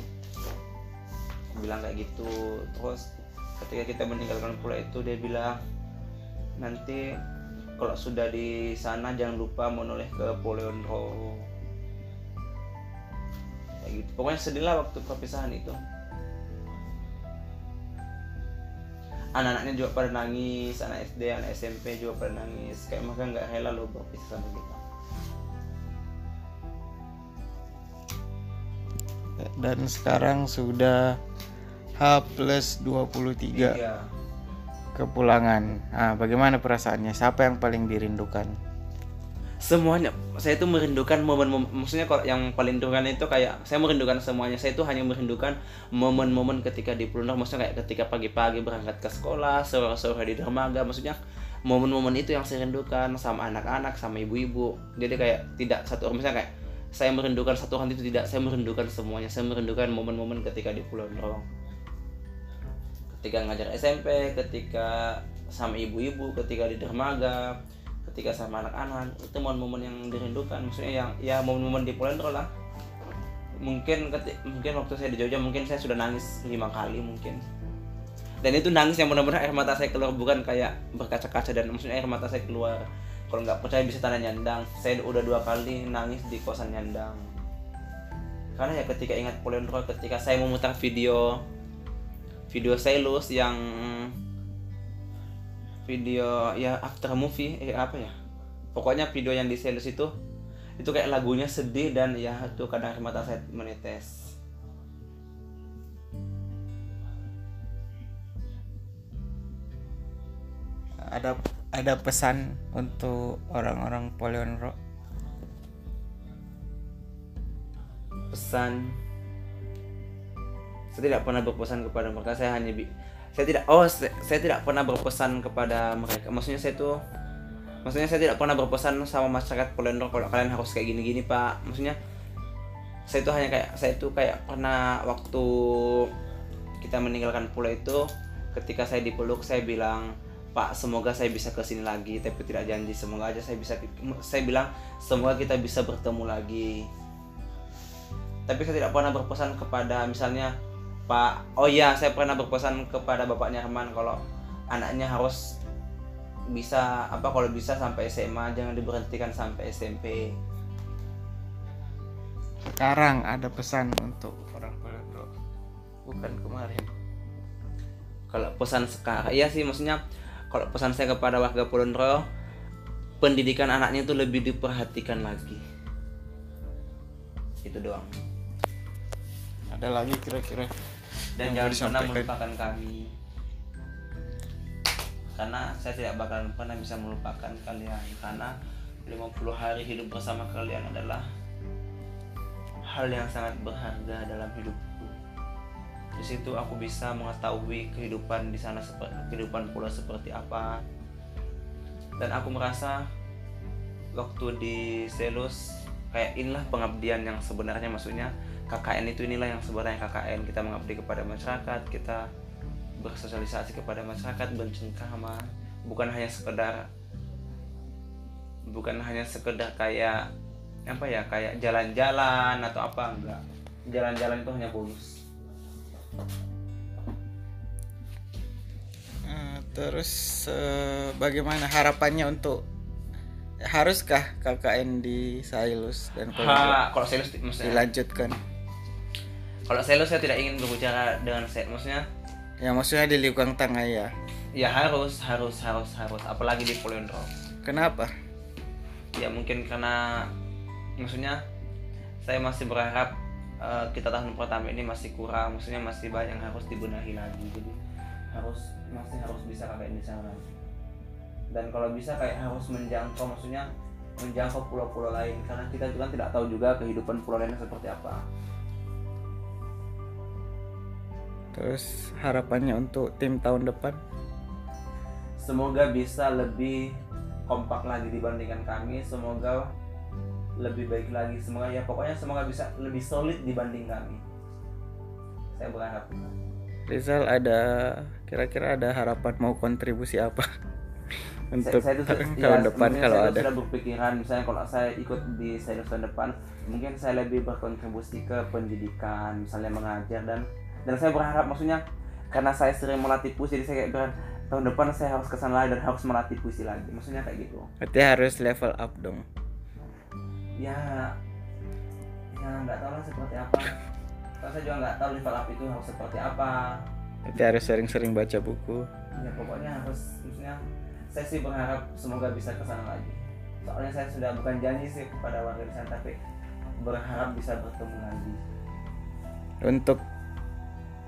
Bilang kayak gitu. Terus ketika kita meninggalkan pulau itu dia bilang nanti kalau sudah di sana jangan lupa menoleh ke Polionro kayak gitu. Pokoknya sedih lah waktu perpisahan itu anak-anaknya juga pada nangis anak SD anak SMP juga pada nangis. Kayak mereka nggak rela loh berpisah sama kita. Dan sekarang sudah H plus 23 iya. Kepulangan. Nah, bagaimana perasaannya? Siapa yang paling dirindukan semuanya saya itu merindukan momen-momen maksudnya kalau yang paling rindukan itu kayak saya merindukan semuanya. Saya itu hanya merindukan momen-momen ketika di Plunder maksudnya kayak ketika pagi-pagi berangkat ke sekolah sore-sore di dermaga maksudnya momen-momen itu yang saya rindukan sama anak-anak sama ibu-ibu. Jadi kayak tidak satu orang misalnya kayak saya merindukan satu orang itu tidak saya merindukan semuanya. Saya merindukan momen-momen ketika di Pulau Nderong ketika ngajar SMP ketika sama ibu-ibu ketika di dermaga ketika sama anak-anak. Itu momen-momen yang dirindukan. Maksudnya yang ya momen-momen di Pulau Nderong lah. Mungkin keti- mungkin waktu saya di Jogja mungkin saya sudah nangis lima kali mungkin. Dan itu nangis yang benar-benar air mata saya keluar bukan kayak berkaca-kaca dan maksudnya air mata saya keluar. Kalau nggak percaya bisa tanya nyandang. Saya udah dua kali nangis di kosan nyandang. Karena ya ketika ingat Polendro ketika saya memutar video video Selus yang video ya after movie eh apa ya? Pokoknya video yang di Selus itu itu kayak lagunya sedih dan ya itu kadang air mata saya menetes. Ada ada pesan untuk orang-orang Polionro pesan. Saya tidak pernah berpesan kepada mereka saya hanya bi saya tidak oh saya, saya tidak pernah berpesan kepada mereka. Maksudnya saya tuh maksudnya saya tidak pernah berpesan sama masyarakat Polendro kalau kalian harus kayak gini-gini pak. Maksudnya saya itu hanya kayak saya itu kayak pernah waktu kita meninggalkan pulau itu ketika saya dipeluk saya bilang Pak semoga saya bisa ke sini lagi tapi tidak janji. Semoga aja saya bisa saya bilang semoga kita bisa bertemu lagi. Tapi saya tidak pernah berpesan kepada misalnya Pak oh iya saya pernah berpesan kepada bapaknya Herman kalau anaknya harus bisa apa kalau bisa sampai SMA jangan diberhentikan sampai SMP sekarang ada pesan untuk orang Pondok bukan kemarin. Kalau pesan sekarang iya sih maksudnya kalau pesan saya kepada warga Polonro pendidikan anaknya itu lebih diperhatikan lagi. Itu doang. Ada lagi kira-kira dan Yang jangan pernah melupakan kami. Karena saya tidak bakal pernah bisa melupakan kalian. Karena 50 hari hidup bersama kalian adalah hal yang sangat berharga dalam hidupku. Di situ aku bisa mengetahui kehidupan di sana seperti kehidupan pula seperti apa. Dan aku merasa waktu di Selus kayak inilah pengabdian yang sebenarnya maksudnya KKN itu inilah yang sebenarnya KKN kita mengabdi kepada masyarakat kita bersosialisasi kepada masyarakat bercengkrama bukan hanya sekedar bukan hanya sekedar kayak apa ya kayak jalan-jalan atau apa enggak. Jalan-jalan itu hanya bonus. Eh, terus eh, bagaimana harapannya untuk haruskah KKN di Sailus dan ha, kalau maksudnya? Dilanjutkan kalau Selus saya tidak ingin berbicara dengan saya. Maksudnya? Ya maksudnya di lingkungan tengah ya. Ya harus harus harus harus. Apalagi di Polendro kenapa? Ya mungkin karena maksudnya saya masih berharap eh, kita tahun pertama ini masih kurang. Maksudnya masih banyak yang harus dibenahi lagi. Jadi harus masih harus bisa kakak di sana. Dan kalau bisa kayak harus menjangkau maksudnya menjangkau pulau-pulau lain. Karena kita juga tidak tahu juga kehidupan pulau lainnya seperti apa terus harapannya untuk tim tahun depan? Semoga bisa lebih kompak lagi dibandingkan kami. Semoga lebih baik lagi. Semoga ya pokoknya semoga bisa lebih solid dibanding kami. Saya berharap. Rizal ada kira-kira ada harapan mau kontribusi apa? Untuk saya, saya tuh tahun ya, depan kalau saya ada. sudah berpikiran misalnya kalau saya ikut di saya tahun depan mungkin saya lebih berkontribusi ke pendidikan misalnya mengajar dan dan saya berharap maksudnya karena saya sering melatih puisi jadi saya kayak berharap tahun depan saya harus ke sana lagi dan harus melatih puisi lagi. Maksudnya kayak gitu. Berarti harus level up dong. Ya ya nggak tahu lah seperti apa. Karena saya juga nggak tahu level up itu harus seperti apa. Berarti harus sering-sering baca buku. Ya pokoknya harus maksudnya saya sih berharap semoga bisa ke sana lagi. Soalnya saya sudah bukan janji sih kepada warga di sana tapi berharap bisa bertemu lagi. Untuk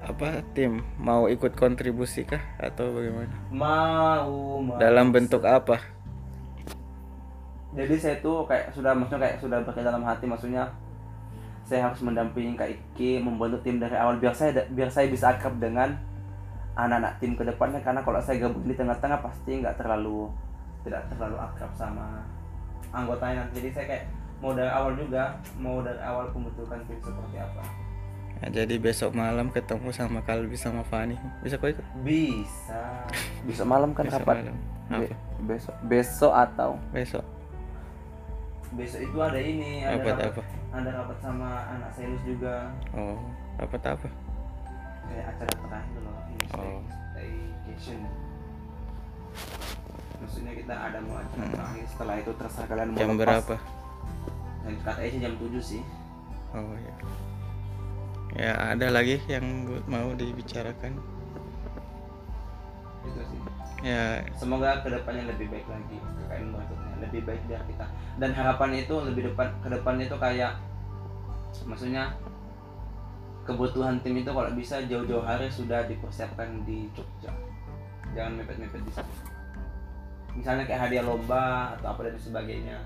apa tim mau ikut kontribusi kah? Atau bagaimana? Mau, mau. Dalam bentuk apa? Jadi saya tuh kayak sudah maksudnya kayak sudah berkata dalam hati maksudnya saya harus mendampingi Kak Iki membentuk tim dari awal biar saya biar saya bisa akrab dengan anak-anak tim ke depannya. Karena kalau saya gabung di tengah-tengah pasti nggak terlalu tidak terlalu akrab sama anggotanya. Jadi saya kayak mau dari awal juga mau dari awal pembentukan tim seperti apa Nah, jadi besok malam ketemu sama Kalbi sama Fani. Bisa kau ikut? Bisa. Besok malam kan Besok kapan malam. Be- besok besok atau? Besok. Besok itu ada ini ada Rapat rapat, apa? ada rapat sama anak sales juga. Oh apa apa? Kayak acara terakhir loh ini Oh. staycation. Maksudnya kita ada mau acara Hmm. terakhir. Setelah itu terserah kalian mau jam lepas. berapa? Yang katanya jam 7 sih. Oh ya ya ada lagi yang mau dibicarakan? Itu sih. Ya. Semoga ke depannya lebih baik lagi KKN berikutnya lebih baik dari kita. Dan harapan itu lebih depan ke depan itu kayak maksudnya kebutuhan tim itu kalau bisa jauh-jauh hari sudah dipersiapkan di Jogja. Jangan mepet-mepet di sana. Misalnya kayak hadiah lomba atau apa dan sebagainya.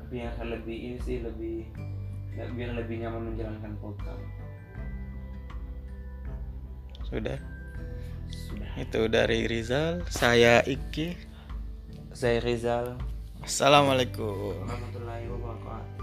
Tapi yang lebih ini sih lebih biar lebih nyaman menjalankan program sudah? Sudah. Itu dari Rizal saya Iki. Saya Rizal. Assalamualaikum. Warahmatullahi wabarakatuh